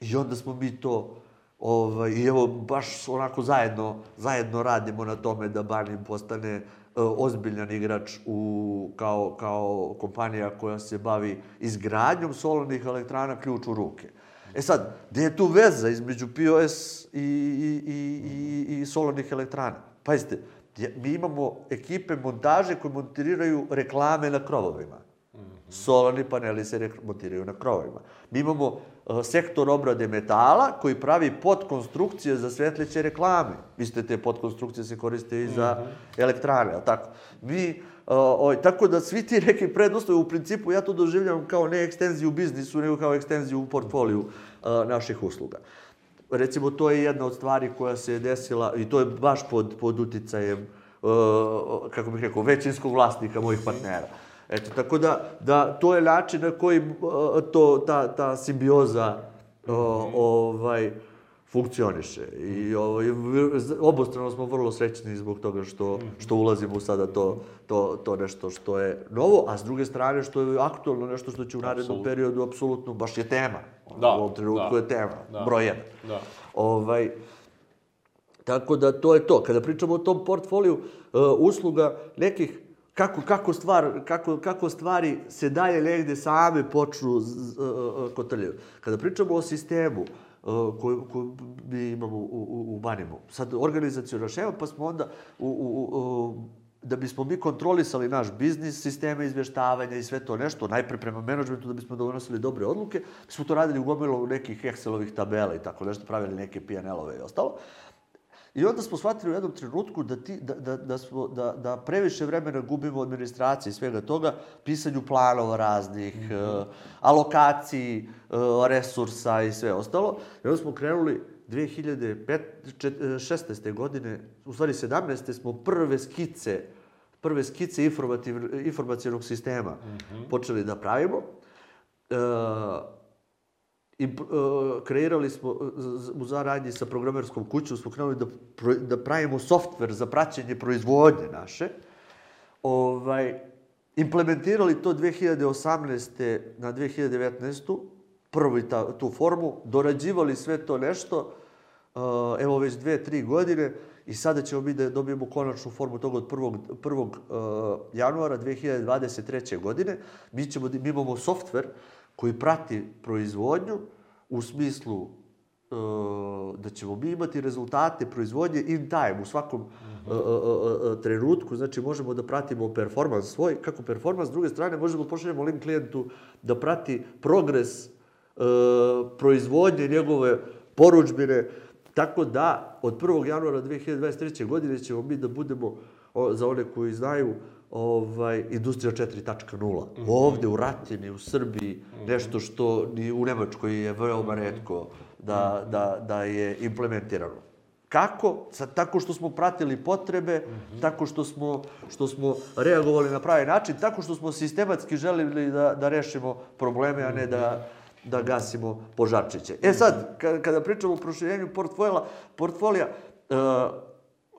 I onda smo mi to ovaj, i evo baš onako zajedno, zajedno radimo na tome da Banim postane uh, ozbiljan igrač u, kao, kao kompanija koja se bavi izgradnjom solarnih elektrana ključ u ruke. E sad, gde je tu veza između POS i, i, i, i, i solarnih elektrana? Pazite, mi imamo ekipe montaže koje montiraju reklame na krovovima. -hmm. Solarni paneli se montiraju na krovovima. Mi imamo uh, sektor obrade metala koji pravi podkonstrukcije za svetleće reklame. Isto te podkonstrukcije se koriste i za mm -hmm. elektrane, ali tako? Mi Uh, ovaj, tako da svi ti neki preduslovi, u principu ja to doživljavam kao ne ekstenziju biznisu, nego kao ekstenziju u portfoliju uh, naših usluga. Recimo, to je jedna od stvari koja se desila, i to je baš pod, pod uticajem, uh, kako bih rekao, većinskog vlasnika mojih partnera. Eto, tako da, da to je način na koji to, ta, ta simbioza uh, ovaj, funkcioniše. I ovaj, obostrano smo vrlo srećni zbog toga što, što ulazimo u sada to, to, to nešto što je novo, a s druge strane što je aktualno, nešto što će u narednom Absolut. periodu apsolutno, baš je tema. Da, u ovom trenutku da, je tema, da, broj jedan. Da. Ovaj, tako da to je to. Kada pričamo o tom portfoliju uh, usluga nekih kako, kako, stvar, kako, kako stvari se dalje negde same počnu uh, uh, kotrljaju. Kada pričamo o sistemu, uh, koju, koju mi imamo u, u, u Banimu. Sad, organizacijona šema, pa smo onda u, u, u, da bismo mi kontrolisali naš biznis, sisteme izvještavanja i sve to nešto, najpre prema menadžmentu da bismo donosili dobre odluke, smo to radili u gomilu nekih Excelovih tabela i tako nešto, pravili neke PNL-ove i ostalo. I onda smo shvatili u jednom trenutku da, ti, da, da, da, smo, da, da previše vremena gubimo u administraciji i svega toga, pisanju planova raznih, mm -hmm. alokaciji uh, resursa i sve ostalo. I onda smo krenuli 2016. godine, u stvari 17. smo prve skice, prve skice informativ, informacijonog sistema počeli da pravimo. E, i e, kreirali smo, z- u zaradnji sa programerskom kućom, smo krenuli da, da pravimo softver za praćenje proizvodnje naše. Ovaj, implementirali to 2018. na 2019. prvi ta, tu formu, dorađivali sve to nešto, uh, evo već dve, tri godine i sada ćemo mi da dobijemo konačnu formu toga od 1. 1. Uh, januara 2023. godine. Mi, ćemo, da- mi imamo softver koji prati proizvodnju u smislu uh, da ćemo mi imati rezultate proizvodnje in time u svakom uh, uh, uh, trenutku, znači možemo da pratimo performans svoj, kako performans, s druge strane možemo da pošaljemo link klijentu da prati progres uh, proizvodnje njegove poručbine, tako da od 1. januara 2023. godine ćemo mi da budemo, o, za one koji znaju, ovaj, industrija 4.0. Ovde u Ratini, u Srbiji, nešto što ni u Nemačkoj je veoma redko da, da, da je implementirano. Kako? Sa, tako što smo pratili potrebe, tako što smo, što smo reagovali na pravi način, tako što smo sistematski želeli da, da rešimo probleme, a ne da, da gasimo požarčiće. E sad, kada, kada pričamo o proširenju portfolija, portfolija uh,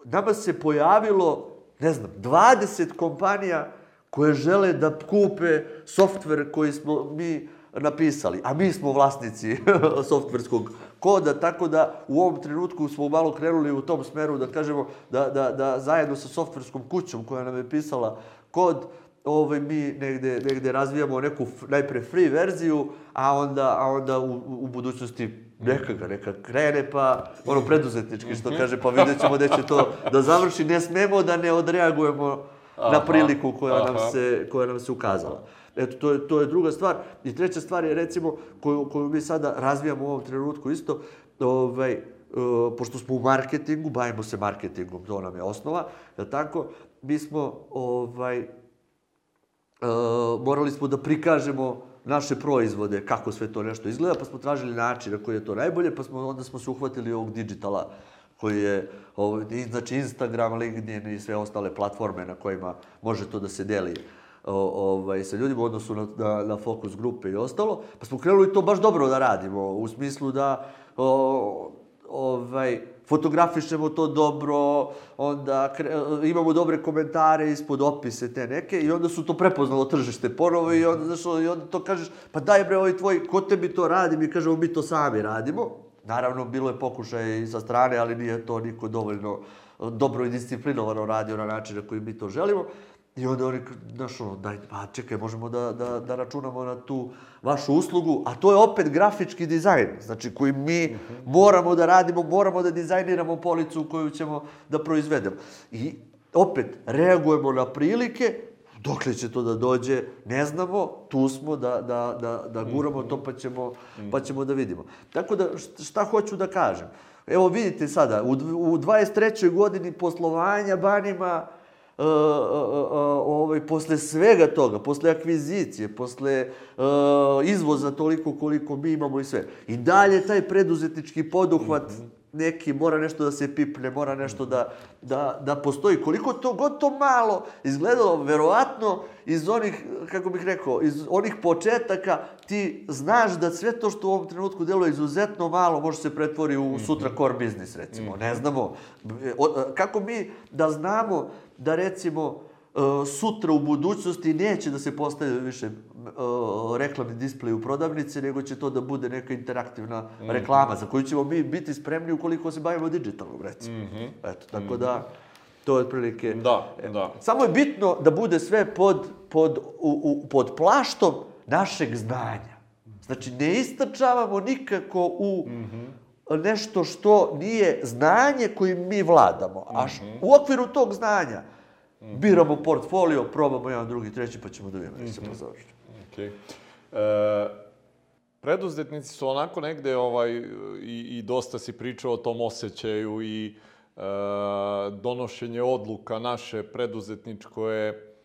nama se pojavilo, ne znam, 20 kompanija koje žele da kupe softver koji smo mi napisali, a mi smo vlasnici <laughs> softverskog koda, tako da u ovom trenutku smo malo krenuli u tom smeru da kažemo da, da, da zajedno sa softverskom kućom koja nam je pisala kod, ovaj, mi negde, negde razvijamo neku najpre free verziju, a onda, a onda u, u budućnosti neka ga neka krene, pa ono preduzetnički što kaže, pa vidjet ćemo da će to <laughs> da završi. Ne smemo da ne odreagujemo na Aha, priliku koja nam aha. se, koja nam se ukazala. Eto, to je, to je druga stvar. I treća stvar je, recimo, koju, koju mi sada razvijamo u ovom trenutku isto, ovaj, e, pošto smo u marketingu, bavimo se marketingom, to nam je osnova, je tako? Mi smo, ovaj, morali smo da prikažemo naše proizvode, kako sve to nešto izgleda, pa smo tražili način na koji je to najbolje, pa smo, onda smo se uhvatili ovog digitala koji je, ovaj, znači Instagram, LinkedIn i sve ostale platforme na kojima može to da se deli o, ovaj, sa ljudima u odnosu na, na, na fokus grupe i ostalo, pa smo krenuli to baš dobro da radimo, u smislu da o, ovaj, fotografišemo to dobro, onda imamo dobre komentare ispod opise te neke i onda su to prepoznalo tržište ponovo i onda, znaš, i onda to kažeš, pa daj bre, ovaj tvoj, ko tebi to radi? Mi kažemo, mi to sami radimo. Naravno, bilo je pokušaj i sa strane, ali nije to niko dovoljno dobro i disciplinovano radio na način na koji mi to želimo. I onda oni, znaš, ono, daj, pa čekaj, možemo da, da, da računamo na tu vašu uslugu, a to je opet grafički dizajn, znači koji mi moramo da radimo, moramo da dizajniramo policu koju ćemo da proizvedemo. I opet, reagujemo na prilike, dokle će to da dođe, ne znamo, tu smo da, da, da, da guramo to pa ćemo, pa ćemo da vidimo. Tako da, št- šta hoću da kažem? Evo vidite sada, u, u 23. godini poslovanja Banima, uh, ovaj, posle svega toga, posle akvizicije, posle uh, izvoza toliko koliko mi imamo i sve. I dalje taj preduzetnički poduhvat neki mora nešto da se pipne, mora nešto da, da, da postoji. Koliko to god to malo izgledalo, verovatno iz onih, kako bih rekao, iz onih početaka ti znaš da sve to što u ovom trenutku deluje izuzetno malo može se pretvori u sutra core business, recimo. Ne znamo. O- Kako mi da znamo da recimo e, sutra u budućnosti neće da se postavljaju više reklamni displej u prodavnici, nego će to da bude neka interaktivna reklama za koju ćemo mi biti spremni ukoliko se bavimo digitalnom, recimo. Eto, tako da, to je otprilike... Da, da. Samo je bitno da bude sve pod, pod, u, u, pod plaštom našeg znanja. Znači, ne istračavamo nikako u nešto što nije znanje kojim mi vladamo. A š, u okviru tog znanja biramo portfolio, probamo jedan, drugi, treći, pa ćemo da vidimo da se to Okej. E, preduzetnici su onako negde ovaj, i, i dosta si pričao o tom osjećaju i e, donošenje odluka naše preduzetničko je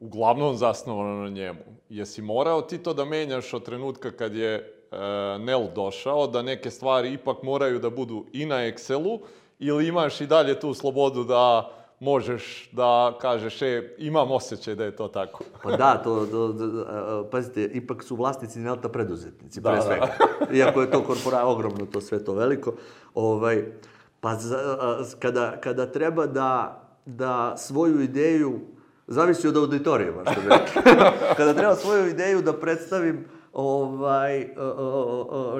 uglavnom zasnovano na njemu. Jesi morao ti to da menjaš od trenutka kad je e, Nel došao, da neke stvari ipak moraju da budu i na Excelu, ili imaš i dalje tu slobodu da možeš da kažeš, e, imam osjećaj da je to tako. <laughs> Pa da, to, to, to, pazite, ipak su vlasnici Nelta preduzetnici, pre Da, da. svega. Iako je to korpora ogromno, to sve to veliko. Ovaj, pa za, kada, kada treba da, da svoju ideju, zavisi od auditorijuma, što bi rekli. <laughs> kada treba svoju ideju da predstavim ovaj,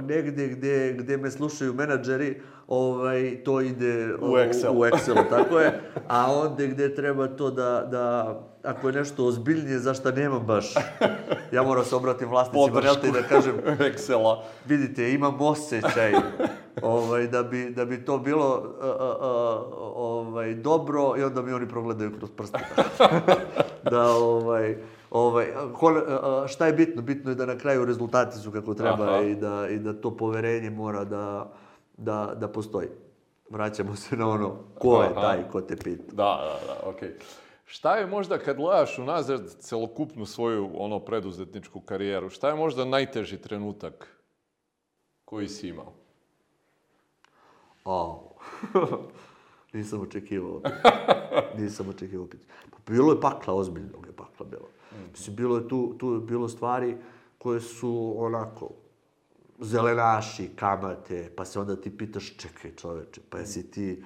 negde gde, gde me slušaju menadžeri, ovaj, to ide U Excel. u, u Excelu, tako je. A onda gde treba to da, da ako je nešto ozbiljnije, zašto nemam baš, ja moram se obratim vlasnicima. Relta i da kažem, Excela. vidite, imam osjećaj ovaj, da, bi, da bi to bilo a, a, a, ovaj, dobro i onda mi oni progledaju kroz prste. da, ovaj, ovaj, šta je bitno? Bitno je da na kraju rezultati su kako treba Aha. i da, i da to poverenje mora da, da, da postoji. Vraćamo se na ono, ko je Aha. taj ko te pita. Da, da, da, okej. Šta je možda kad gledaš unazad celokupnu svoju ono preduzetničku karijeru, šta je možda najteži trenutak koji si imao? Au. <laughs> Nisam očekivao. Nisam očekivao. Pa bilo je pakla, ozbiljno je pakla bilo. Mislim, bilo je tu, tu je bilo stvari koje su onako zelenaši, kamate, pa se onda ti pitaš, čekaj čoveče, pa jesi ti,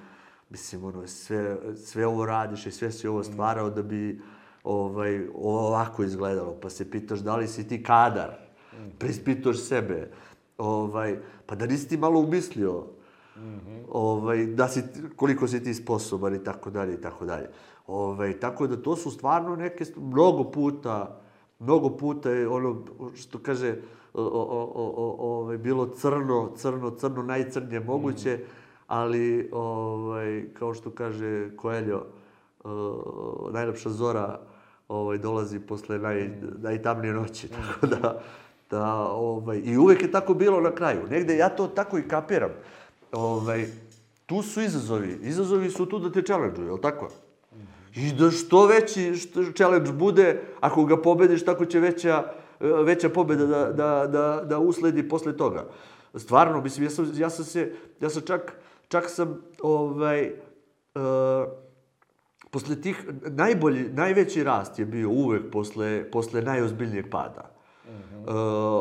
mislim, ono, sve, sve ovo radiš i sve si ovo stvarao da bi ovaj, ovako izgledalo, pa se pitaš da li si ti kadar, preispitaš sebe, ovaj, pa da nisi ti malo umislio, ovaj, da si, koliko si ti sposoban i tako dalje i tako dalje. Ovaj, tako da to su stvarno neke, mnogo puta, mnogo puta je ono što kaže, o, o, o, o, o, ovaj, bilo crno, crno, crno, najcrnije moguće, ali, ovaj, kao što kaže Koeljo, o, najlepša zora ovaj, dolazi posle naj, najtamnije noći, tako da, da ovaj, i uvek je tako bilo na kraju. Negde ja to tako i kapiram. Ovaj, tu su izazovi. Izazovi su tu da te challenge je li tako? I da što veći što challenge bude, ako ga pobediš, tako će veća, veća pobeda da, da, da, da usledi posle toga. Stvarno, mislim, ja sam, ja sam se, ja sam čak, čak sam, ovaj, uh, posle tih, najbolji, najveći rast je bio uvek posle, posle najozbiljnijeg pada. Uh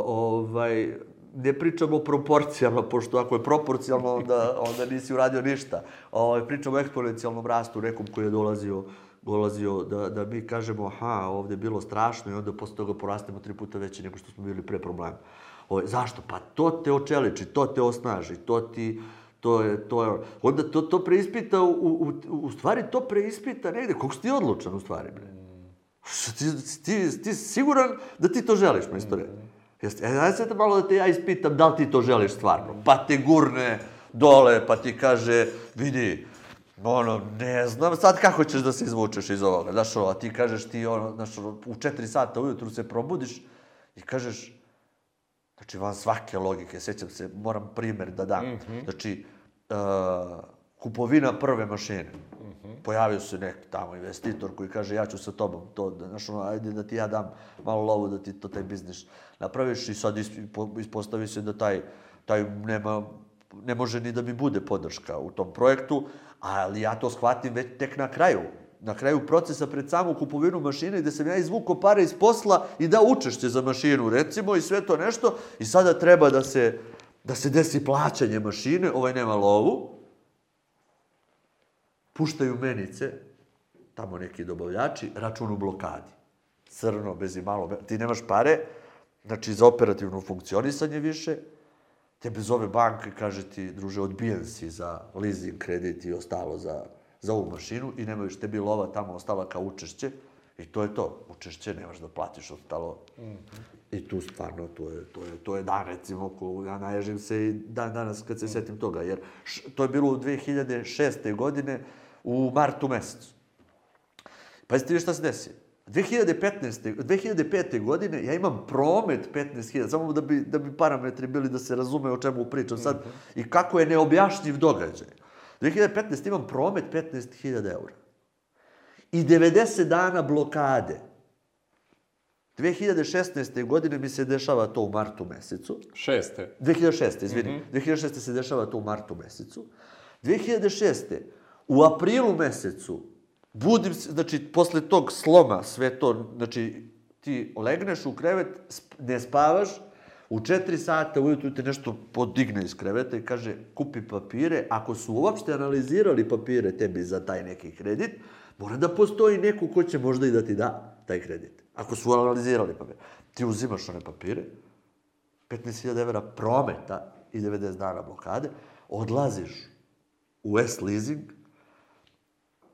ovaj, ne pričamo o proporcijama, pošto ako je proporcijalno, onda, onda nisi uradio ništa. Ovaj, pričamo o eksponencijalnom rastu, nekom koji je dolazio, dolazio da, da mi kažemo, aha, ovde je bilo strašno i onda posle toga porastemo tri puta veće nego što smo bili pre problema. Ovaj, zašto? Pa to te očeliči, to te osnaži, to ti, to je, to je, onda to, to preispita, u, u, u stvari to preispita negde, koliko si ti odlučan u stvari, bre? Ti, ti, ti si siguran da ti to želiš, majstore? Jeste, e, daj sad malo da te ja ispitam da li ti to želiš stvarno. Pa te gurne dole, pa ti kaže, vidi, ono, ne znam sad kako ćeš da se izvučeš iz ovoga. Znaš, ovo, a ti kažeš ti, ono, znaš, ono, u četiri sata ujutru se probudiš i kažeš, Znači, van svake logike, sećam se, moram primer da dam. Znači, uh, kupovina prve mašine. Pojavio se neki tamo investitor koji kaže ja ću sa tobom to, da, znaš, ono, ajde da ti ja dam malo lovu da ti to taj biznis napraviš i sad ispo- ispostavi se da taj, taj nema, ne može ni da mi bude podrška u tom projektu, ali ja to shvatim već tek na kraju na kraju procesa pred samu kupovinu mašine gde sam ja izvukao pare iz posla i dao učešće za mašinu, recimo, i sve to nešto, i sada treba da se, da se desi plaćanje mašine, ovaj nema lovu, puštaju menice, tamo neki dobavljači, račun u blokadi. Crno, bez i malo, ti nemaš pare, znači za operativno funkcionisanje više, tebe zove banka i kaže ti, druže, odbijen si za leasing kredit i ostalo za, za ovu mašinu i nema više tebi lova tamo ostala kao učešće i to je to. Učešće nemaš da platiš ostalo. I tu stvarno, to je, to je, to je dan, recimo, ko ja naježim se i dan danas kad se setim toga, jer š, to je bilo u 2006. godine u martu mesecu. Pazite vi šta se desi. 2015. 2005. godine ja imam promet 15.000, samo da bi, da bi parametri bili da se razume o čemu pričam sad i kako je neobjašnjiv događaj. 2015. imam promet 15.000 eura. I 90 dana blokade. 2016. godine mi se dešava to u martu mesecu. Šeste. 2006. izvini. Mm -hmm. 2006. se dešava to u martu mesecu. 2006. u aprilu mesecu budim se, znači, posle tog sloma, sve to, znači, ti legneš u krevet, ne spavaš, u 4 sata ujutru te nešto podigne iz kreveta i kaže, kupi papire, ako su uopšte analizirali papire tebi za taj neki kredit, mora da postoji neko ko će možda i da ti da taj kredit. Ako su analizirali papire. Ti uzimaš one papire, 15.000 evra prometa i 90 dana blokade, odlaziš u S-leasing,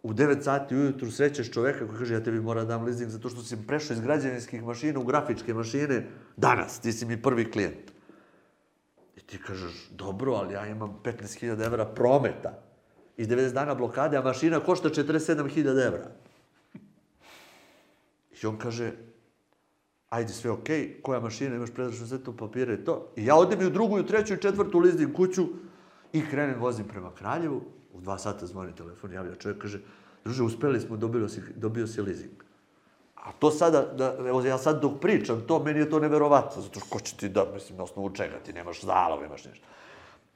u 9 sati ujutru srećeš čoveka koji kaže ja tebi mora da dam leasing zato što si prešao iz građevinskih mašina u grafičke mašine danas, ti si mi prvi klijent. I ti kažeš, dobro, ali ja imam 15.000 evra prometa i 90 dana blokade, a mašina košta 47.000 evra. I on kaže, ajde, sve okej, okay, koja mašina, imaš predračno sve to papire i to. I ja odem i u drugu, i u treću, i četvrtu leasing kuću i krenem, vozim prema Kraljevu, u dva sata zvoni telefon, javlja čovjek, kaže, druže, uspeli smo, dobio si, dobio si leasing. A to sada, da, evo ja sad dok pričam, to meni je to neverovatno, zato što ko će ti da, mislim, na osnovu čega, ti nemaš zalog, nemaš nešto.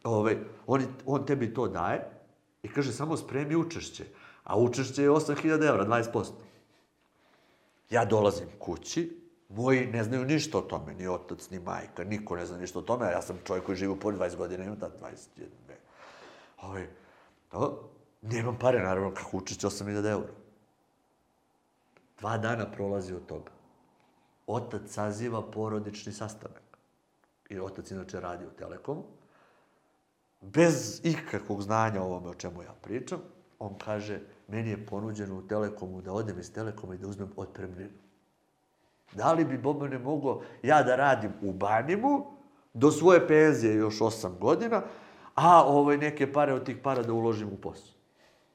Ove, on, on tebi to daje i kaže, samo spremi učešće, a učešće je 8000 evra, 20%. Ja dolazim kući, moji ne znaju ništa o tome, ni otac, ni majka, niko ne zna ništa o tome, a ja sam čovjek koji živi u pored 20 godina, imam tad 21. Ove, to, nemam pare, naravno, kako učešće 8000 eura. Dva dana prolazi od toga. Otac saziva porodični sastanak. I otac inače radi u Telekomu. Bez ikakvog znanja o ovome o čemu ja pričam, on kaže, meni je ponuđeno u Telekomu da odem iz Telekoma i da uzmem otpremninu. Da li bi Bobane mogo ja da radim u Banimu do svoje penzije još 8 godina, a ovaj, neke pare od tih para da uložim u posao?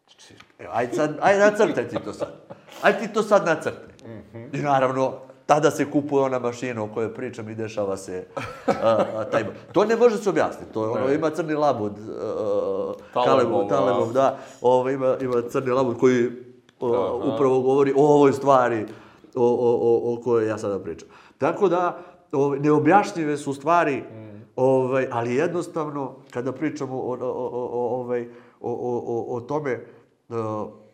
Znači, ajde sad, ajde nacrtaj ti to sad. Ajde ti to sad nacrtaj. Mm -hmm. I naravno, tada se kupuje ona mašina o kojoj pričam i dešava se a, a, taj... To ne može se objasniti. To je ono, ima crni labud, uh, Talebov, Talebov, da. Ovo, ima, ima crni labud koji uh, upravo govori o ovoj stvari o, o, o, o kojoj ja sada pričam. Tako da, ove, neobjašnjive su stvari, mm. Ovaj, ali jednostavno, kada pričamo o, o, o, o, ovaj, o, o, o, o tome, uh,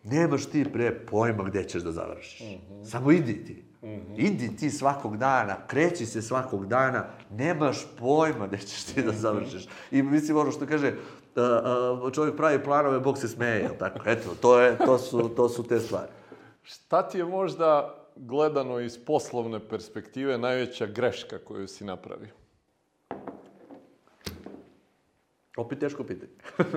nemaš ti pre pojma gde ćeš da završiš. Mm -hmm. Samo idi ti. Mm -hmm. Idi ti svakog dana, kreći se svakog dana, nemaš pojma gde ćeš ti da završiš. I mislim ono što kaže, uh, uh, čovjek pravi planove, Bog se smeje, tako? Eto, to, je, to, su, to su te stvari. Šta ti je možda gledano iz poslovne perspektive najveća greška koju si napravio? Opet teško pitanje. <laughs>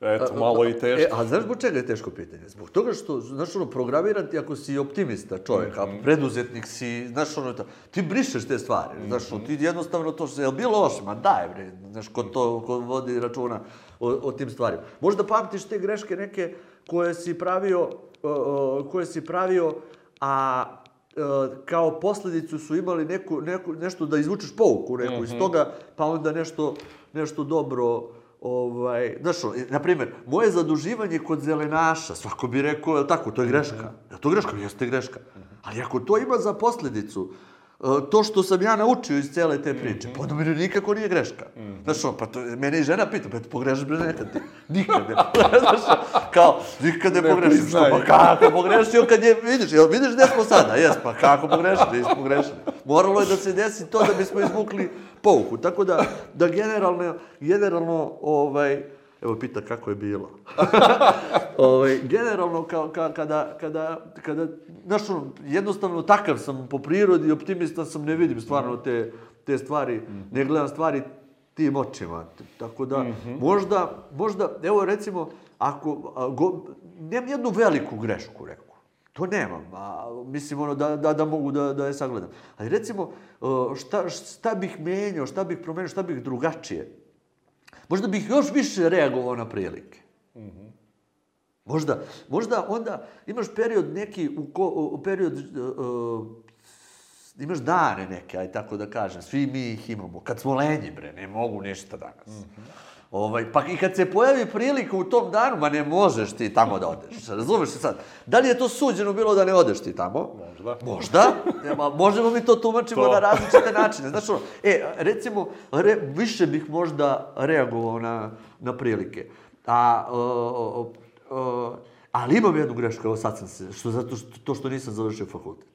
Eto, malo i teško. E, a znaš zbog čega je teško pitanje? Zbog toga što, znaš, ono, programiran ti ako si optimista čovjek, mm -hmm. a preduzetnik si, znaš, ono, ti brišeš te stvari, mm -hmm. znaš, ono, ti jednostavno to što je, bilo loše? Ma daj, bre, znaš, ko to, ko vodi računa o, o tim stvarima. Možda pamtiš te greške neke koje si pravio, o, o, koje si pravio, a kao posledicu su imali neku, neku, nešto da izvučeš pouku neku mm -hmm. iz mhm. toga, pa onda nešto, nešto dobro Ovaj, znaš, na primjer, moje zaduživanje kod zelenaša, svako bi rekao, je tako, to je greška. Mhm. Je to greška? Jeste greška. Ali ako to ima za posljedicu, e, to što sam ja naučio iz cele te priče, pa onda meni nikako nije greška. Znaš, pa to, mene i žena pita, pa pogrešiš bre nekad ti? Nikad ne pogrešiš. <laughs> Kao, nikad ne, ne pogrešiš. Što, pa kako pogrešio kad je, vidiš, jel vidiš gde smo sada? Jes, pa kako pogrešili, nismo pogrešili. Moralo je da se desi to da bismo izvukli pouku. Tako da, da generalno, generalno, ovaj, evo pita kako je bilo. <laughs> ovaj, generalno, kao, ka, kada, kada, kada, znaš, jednostavno takav sam po prirodi, optimista sam, ne vidim stvarno te, te stvari, ne gledam stvari tim očima. Tako da, mm -hmm. možda, možda, evo recimo, ako, a, go, nemam jednu veliku grešku, rekao. To nemam, a, mislim ono da, da, da mogu da, da je sagledam. Ali recimo, šta, šta bih menjao, šta bih promenio, šta bih drugačije. Možda bih još više reagovao na prilike. Mm. Možda, možda onda imaš period neki, u, ko, u period, uh, imaš dane neke, aj tako da kažem, svi mi ih imamo. Kad smo lenji, bre, ne mogu ništa danas. Mm -hmm. Ovaj, pa i kad se pojavi prilika u tom danu, ma ne možeš ti tamo da odeš. Razumeš se sad? Da li je to suđeno bilo da ne odeš ti tamo? Možda. Možda. Ma, možemo mi to tumačimo To. na različite načine. Znaš ono, e, recimo, re, više bih možda reagovao na, na prilike. A, o, o, o, ali imam jednu grešku, evo sad sam se, što, zato što, to što nisam završio fakultet.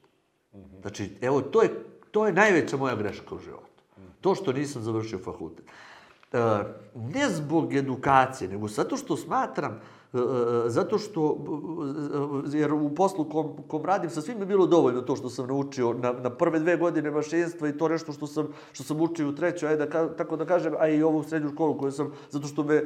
Znači, evo, to je, to je najveća moja greška u životu. To što nisam završio fakultet. Ne zbog edukacije, nego zato što smatram, zato što, e, jer u poslu kom, kom radim, sa svim je bilo dovoljno to što sam naučio na, na prve dve godine mašinstva i to nešto što sam, što sam učio u trećoj, ajde, da, tako da kažem, a i ovu srednju školu koju sam, zato što me e, e,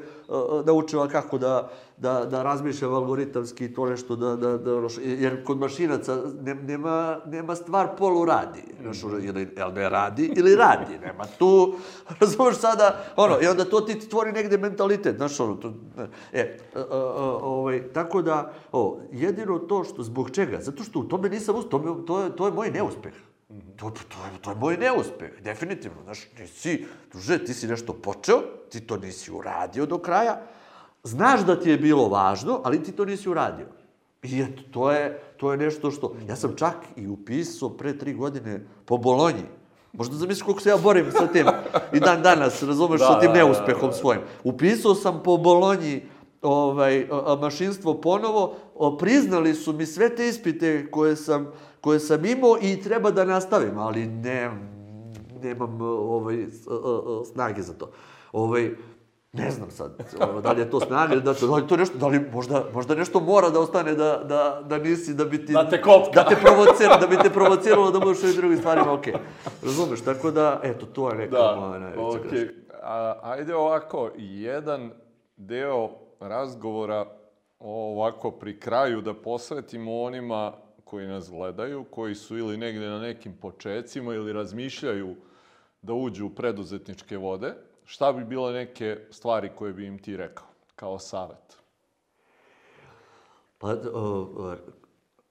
naučila kako da, da, da razmišljam algoritamski i to nešto da, da, da jer kod mašinaca ne, nema, nema stvar polu radi. Znaš, ili, jel ne radi ili radi. Nema tu, <laughs> razumeš sada, ono, i onda to ti ti tvori negde mentalitet, znaš, ono, to, e, e, e, e, ovaj, tako da, o, jedino to što, zbog čega? Zato što u tome nisam uspio, to, me- to, je, to je moj neuspeh. To, to, je, to je moj neuspeh, definitivno. Znaš, nisi, druže, ti si nešto počeo, ti to nisi uradio do kraja, znaš da ti je bilo važno, ali ti to nisi uradio. I eto, to je, to je nešto što... Ja sam čak i upisao pre tri godine po Bolonji. Možda zamisliš koliko se ja borim sa tim i dan danas, razumeš, Da, sa tim da, da, neuspehom svojim. Upisao sam po Bolonji ovaj, mašinstvo ponovo, priznali su mi sve te ispite koje sam, koje sam imao i treba da nastavim, ali ne, nemam ovaj, snage za to. Ovaj, ne znam sad, ono, da li je to snaga ili da, da li to nešto, da li možda, možda nešto mora da ostane da, da, da nisi, da bi ti... Da te kopka. Da te provocira, da bi te provociralo da budeš u ovim drugim stvarima, okej. Razumeš, tako da, eto, to je neka Da, moja najveća okej. greška. A, ajde ovako, jedan deo razgovora ovako pri kraju da posvetimo onima koji nas gledaju, koji su ili negde na nekim počecima ili razmišljaju da uđu u preduzetničke vode. Šta bi bile neke stvari koje bi im ti rekao kao savet? Pa, o,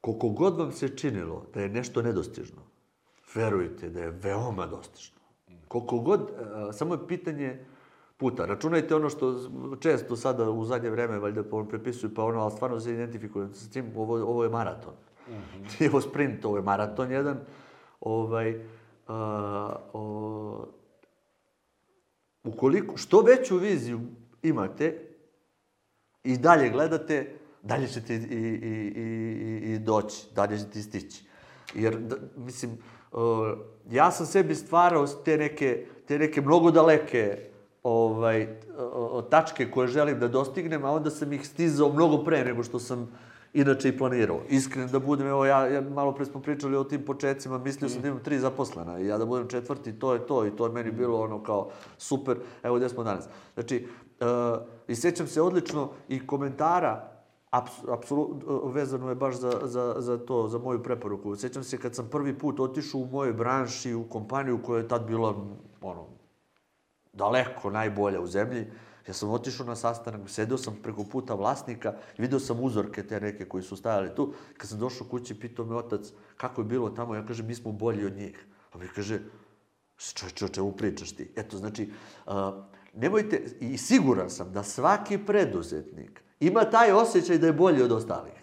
koliko god vam se činilo da je nešto nedostižno, verujte da je veoma dostižno. Koliko god, a, samo je pitanje puta. Računajte ono što često sada u zadnje vreme valjda po- prepisuju, pa ono, ali stvarno se identifikujem s tim, ovo, ovo je maraton. <laughs> Nije ovo sprint, ovo je maraton jedan. Ovaj, a, o, ukoliko, što veću viziju imate, i dalje gledate, dalje ćete i, i, i, i, i doći, dalje ćete stići. Jer, da, mislim, uh, ja sam sebi stvarao te neke, te neke mnogo daleke ovaj, tačke koje želim da dostignem, a onda sam ih stizao mnogo pre nego što sam inače i planirao. Iskren da budem, evo ja, ja malo pre smo pričali o tim početcima, mislio sam da imam tri zaposlena i ja da budem četvrti, to je to i to je meni bilo ono kao super, evo gde smo danas. Znači, uh, i sjećam se odlično i komentara apsolutno vezano je baš za, za, za to, za moju preporuku. Sjećam se kad sam prvi put otišao u mojoj branši, u kompaniju koja je tad bila, ono, daleko najbolja u zemlji. Ja sam otišao na sastanak, sedeo sam preko puta vlasnika video sam uzorke te neke koji su stajali tu. Kad sam došao kući, pitao me otac kako je bilo tamo. Ja kažem, mi smo bolji od njih. A mi kaže, čovječe, o čemu pričaš ti? Eto, znači, nemojte, i siguran sam da svaki preduzetnik ima taj osjećaj da je bolji od ostalih.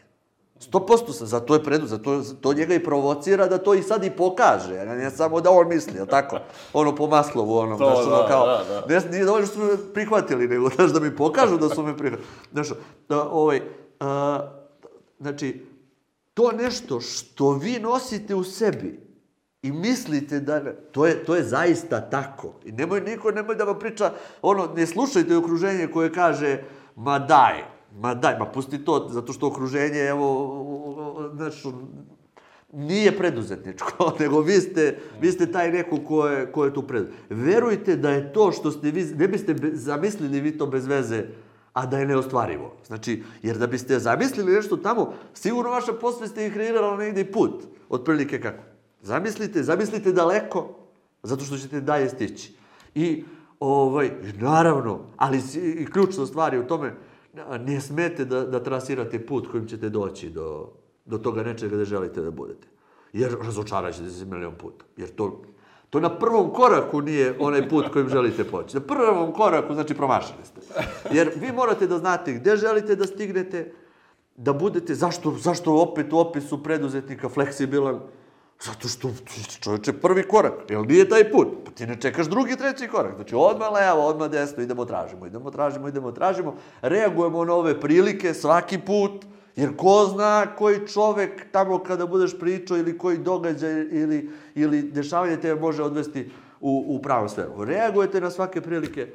100% sam, zato je predu, zato to njega i provocira da to i sad i pokaže, a ne samo da on misli, jel tako? Ono po Maslovu, ono, To, znaš, ono da, kao, da, da. Ne, nije dovoljno što su me prihvatili, nego, <laughs> znaš, da mi pokažu da su me prihvatili. Znaš, da, ovaj, a, znači, to nešto što vi nosite u sebi i mislite da... To je, to je zaista tako. I nemoj niko, nemoj da vam priča, ono, ne slušajte okruženje koje kaže, ma daj, ma daj, ma pusti to, zato što okruženje, evo, znaš, nije preduzetničko, <laughs> nego vi ste, vi ste taj neko ko je, ko je tu pred. Verujte da je to što ste vi, ne biste zamislili vi to bez veze, a da je neostvarivo. Znači, jer da biste zamislili nešto tamo, sigurno vaša posvest je kreirala negdje i put, otprilike kako. Zamislite, zamislite daleko, zato što ćete dalje stići. I, ovaj, naravno, ali i ključna stvar je u tome, ne smete da, da trasirate put kojim ćete doći do, do toga nečega da želite da budete. Jer razočarat se milion puta. Jer to, To na prvom koraku nije onaj put kojim želite poći. Na prvom koraku, znači, promašili ste. Jer vi morate da znate gde želite da stignete, da budete, zašto, zašto opet u opisu preduzetnika fleksibilan? Zato što, čovječe, prvi korak, jel nije taj put? Pa ti ne čekaš drugi, treći korak. Znači, odmah levo, odmah desno, idemo tražimo, idemo tražimo, idemo tražimo. Reagujemo na ove prilike svaki put, jer ko zna koji čovek tamo kada budeš pričao ili koji događaj ili, ili dešavanje te može odvesti u, u pravom sferu. Reagujete na svake prilike,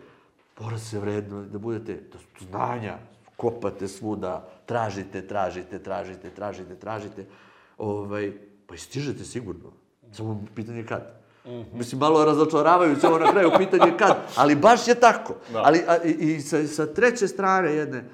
mora se vredno da budete do znanja, kopate svuda, tražite, tražite, tražite, tražite, tražite. Ovaj, pa i stižete sigurno. Samo pitanje kad. Mm -hmm. Mislim, malo je razočaravajuće ovo na kraju, pitanje kad, ali baš je tako. Da. Ali a, i, i sa, sa treće strane jedne,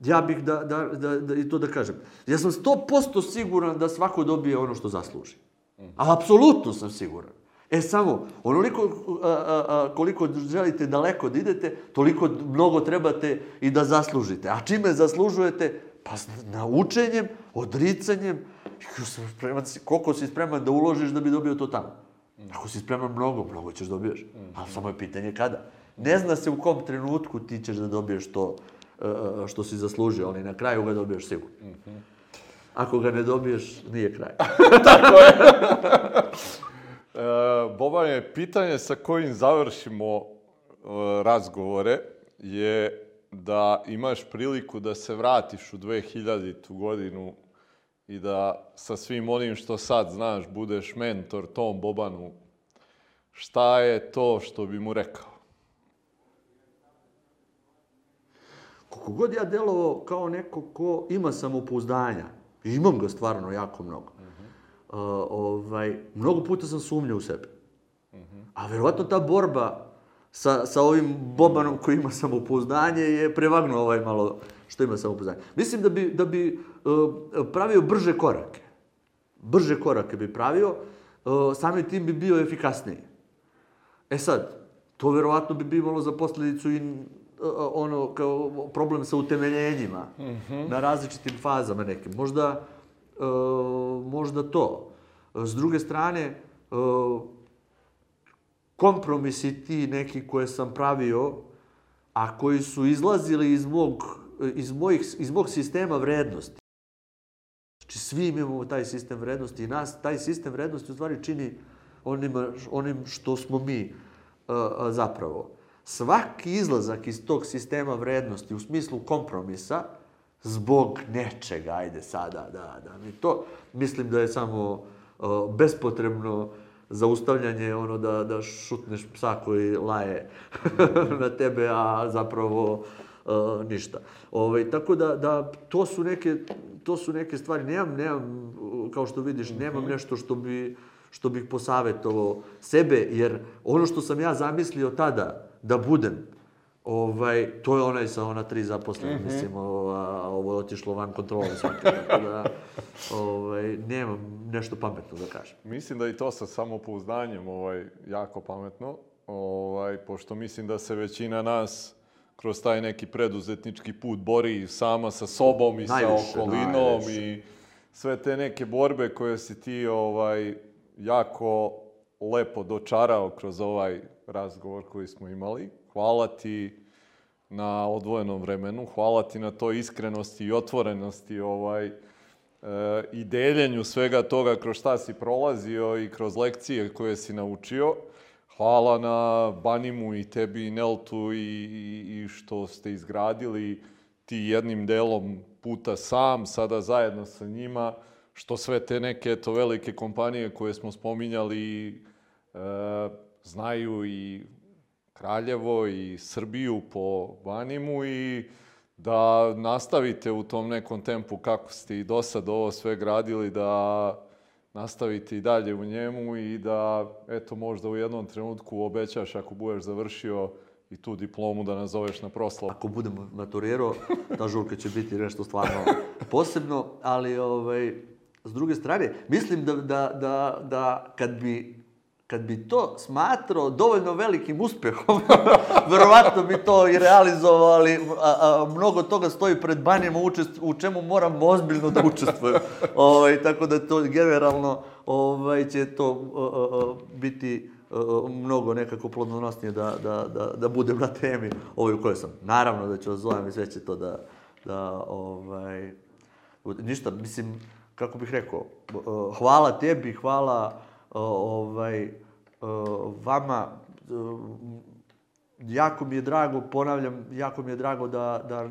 ja bih da, da, da, da, i to da kažem. Ja sam 100% siguran da svako dobije ono što zasluži. Mm -hmm. A apsolutno sam siguran. E samo, onoliko a, a, a, koliko želite daleko da idete, toliko mnogo trebate i da zaslužite. A čime zaslužujete? Pa naučenjem, odricanjem, spreman, koliko si spreman da uložiš da bi dobio to tamo. Ako si spreman mnogo, mnogo ćeš dobiješ. Ali samo je pitanje kada. Ne zna se u kom trenutku ti ćeš da dobiješ to uh, što si zaslužio, ali na kraju ga dobiješ sigurno. Ako ga ne dobiješ, nije kraj. <laughs> Tako je. e, je pitanje sa kojim završimo uh, razgovore je da imaš priliku da se vratiš u 2000. godinu i da sa svim onim što sad znaš budeš mentor tom Bobanu, šta je to što bi mu rekao? Koliko god ja delovao kao neko ko ima samopouzdanja, imam ga stvarno jako mnogo, uh -huh. uh, ovaj, mnogo puta sam sumnjao u sebe. Uh -huh. A verovatno ta borba sa, sa ovim Bobanom koji ima samopouzdanje je prevagnuo ovaj malo što ima samopouzdanje. Mislim da bi, da bi uh, pravio brže korake. Brže korake bi pravio, uh, samim tim bi bio efikasniji. E sad, to verovatno bi bivalo za posledicu i uh, ono kao problem sa utemeljenjima mm -hmm. na različitim fazama nekim. Možda, možda to. S druge strane, kompromisi ti neki koje sam pravio, a koji su izlazili iz mog, iz mojih, iz mog sistema vrednosti. Znači, svi imamo taj sistem vrednosti i nas taj sistem vrednosti u stvari čini onim, onim što smo mi uh, zapravo. Svaki izlazak iz tog sistema vrednosti u smislu kompromisa, zbog nečega, ajde sada, da, da, mi to, mislim da je samo uh, bespotrebno uh, zaustavljanje, ono da, da šutneš psa koji laje <laughs> na tebe, a zapravo uh, ništa. Ovaj, tako da, da to, su neke, to su neke stvari. Nemam, nemam, kao što vidiš, nemam mhm. nešto što bi što bih posavetovao sebe, jer ono što sam ja zamislio tada da budem, Ovaj, to je onaj sa ona tri zaposlene, mm -hmm. mislim, ovo, a, ovo je otišlo van kontrole svake, tako da ovaj, nemam nešto pametno da kažem. Mislim da i to sa samopouzdanjem ovaj, jako pametno, ovaj, pošto mislim da se većina nas kroz taj neki preduzetnički put bori sama sa sobom i najviše, sa okolinom najviše. i sve te neke borbe koje si ti ovaj, jako lepo dočarao kroz ovaj razgovor koji smo imali hvala ti na odvojenom vremenu, hvala ti na toj iskrenosti i otvorenosti ovaj, e, i deljenju svega toga kroz šta si prolazio i kroz lekcije koje si naučio. Hvala na Banimu i tebi i Neltu i, i, i što ste izgradili ti jednim delom puta sam, sada zajedno sa njima, što sve te neke eto, velike kompanije koje smo spominjali e, znaju i Kraljevo i Srbiju po Banimu i da nastavite u tom nekom tempu kako ste i do sad ovo sve gradili, da nastavite i dalje u njemu i da, eto, možda u jednom trenutku obećaš ako budeš završio i tu diplomu da nazoveš na proslavu. Ako budem maturirao, ta žurka će biti nešto stvarno posebno, ali ovaj, s druge strane, mislim da, da, da, da kad bi kad bi to smatrao dovoljno velikim uspehom, <laughs> verovatno bi to i realizovali, a, a, mnogo toga stoji pred banjama učest, u čemu moram ozbiljno da učestvujem. <laughs> ovaj, tako da to generalno ovaj, će to o, o, biti mnogo nekako plodonosnije da, da, da, da budem na temi ovoj u kojoj sam. Naravno da ću vas zovem i sve će to da, da ovaj, ništa, mislim, kako bih rekao, hvala tebi, hvala ovaj, vama, jako mi je drago, ponavljam, jako mi je drago da, da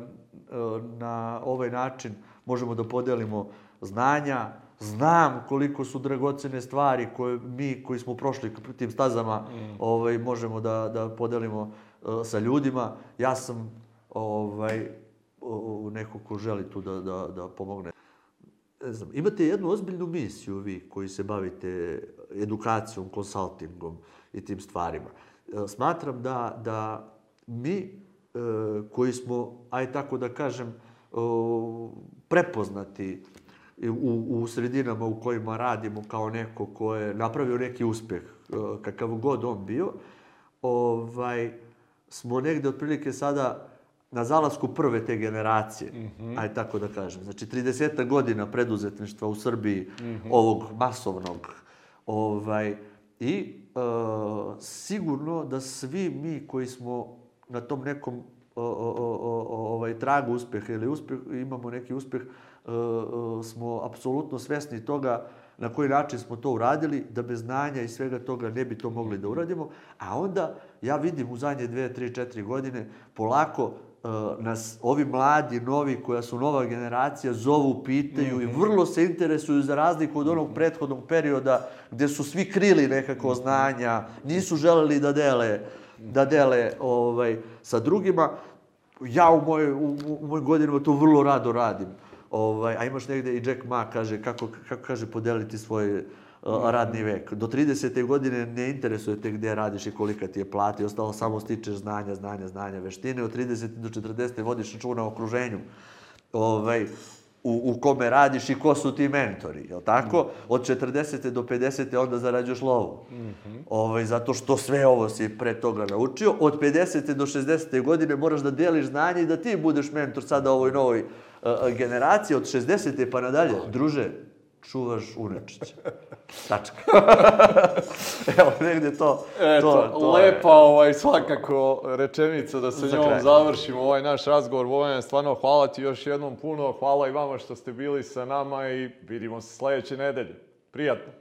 na ovaj način možemo da podelimo znanja, znam koliko su dragocene stvari koje mi koji smo prošli tim stazama mm. ovaj možemo da da podelimo uh, sa ljudima. Ja sam ovaj neko ko želi tu da da da pomogne. Ne znam, imate jednu ozbiljnu misiju vi koji se bavite edukacijom, konsultingom i tim stvarima. Uh, smatram da da mi uh, koji smo aj tako da kažem prepoznati u, u sredinama u kojima radimo kao neko ko je napravio neki uspeh, e, kakav god on bio, ovaj, smo negde otprilike sada na zalasku prve te generacije, mm -hmm. aj tako da kažem. Znači, 30 godina preduzetništva u Srbiji, mm -hmm. ovog masovnog, ovaj, i e, sigurno da svi mi koji smo na tom nekom o, o, ovaj, tragu uspeha ili uspeh, imamo neki uspeh, E, e, smo apsolutno svesni toga na koji način smo to uradili, da bez znanja i svega toga ne bi to mogli da uradimo. A onda ja vidim u zadnje dve, tri, četiri godine polako uh, nas ovi mladi, novi, koja su nova generacija, zovu, pitaju mm -hmm. i mhm. vrlo se interesuju za razliku od onog prethodnog perioda gde su svi krili nekako mhm. znanja, nisu želeli da dele, da dele ovaj, sa drugima. Ja u, moj, u, u mojim godinama to vrlo rado radim. Ovaj, a imaš negde i Jack Ma kaže kako, kako kaže podeliti svoj uh, radni vek. Do 30. godine ne interesuje te gde radiš i kolika ti je plata i ostalo samo stičeš znanja, znanja, znanja, veštine. Od 30. do 40. vodiš računa o okruženju. Ovaj, u, u kome radiš i ko su ti mentori, je tako? Od 40. do 50. onda zarađuješ lovu. Mm -hmm. ovaj, zato što sve ovo si pre toga naučio. Od 50. do 60. godine moraš da deliš znanje i da ti budeš mentor sada ovoj novoj generacije od 60. pa nadalje, druže, čuvaš unečića. Tačka. <laughs> Evo, negde to... Eto, to, to lepa ovaj, svakako rečenica da sa njom kraj. završimo ovaj naš razgovor. Vojane, stvarno hvala ti još jednom puno. Hvala i vama što ste bili sa nama i vidimo se sledeće nedelje. Prijatno.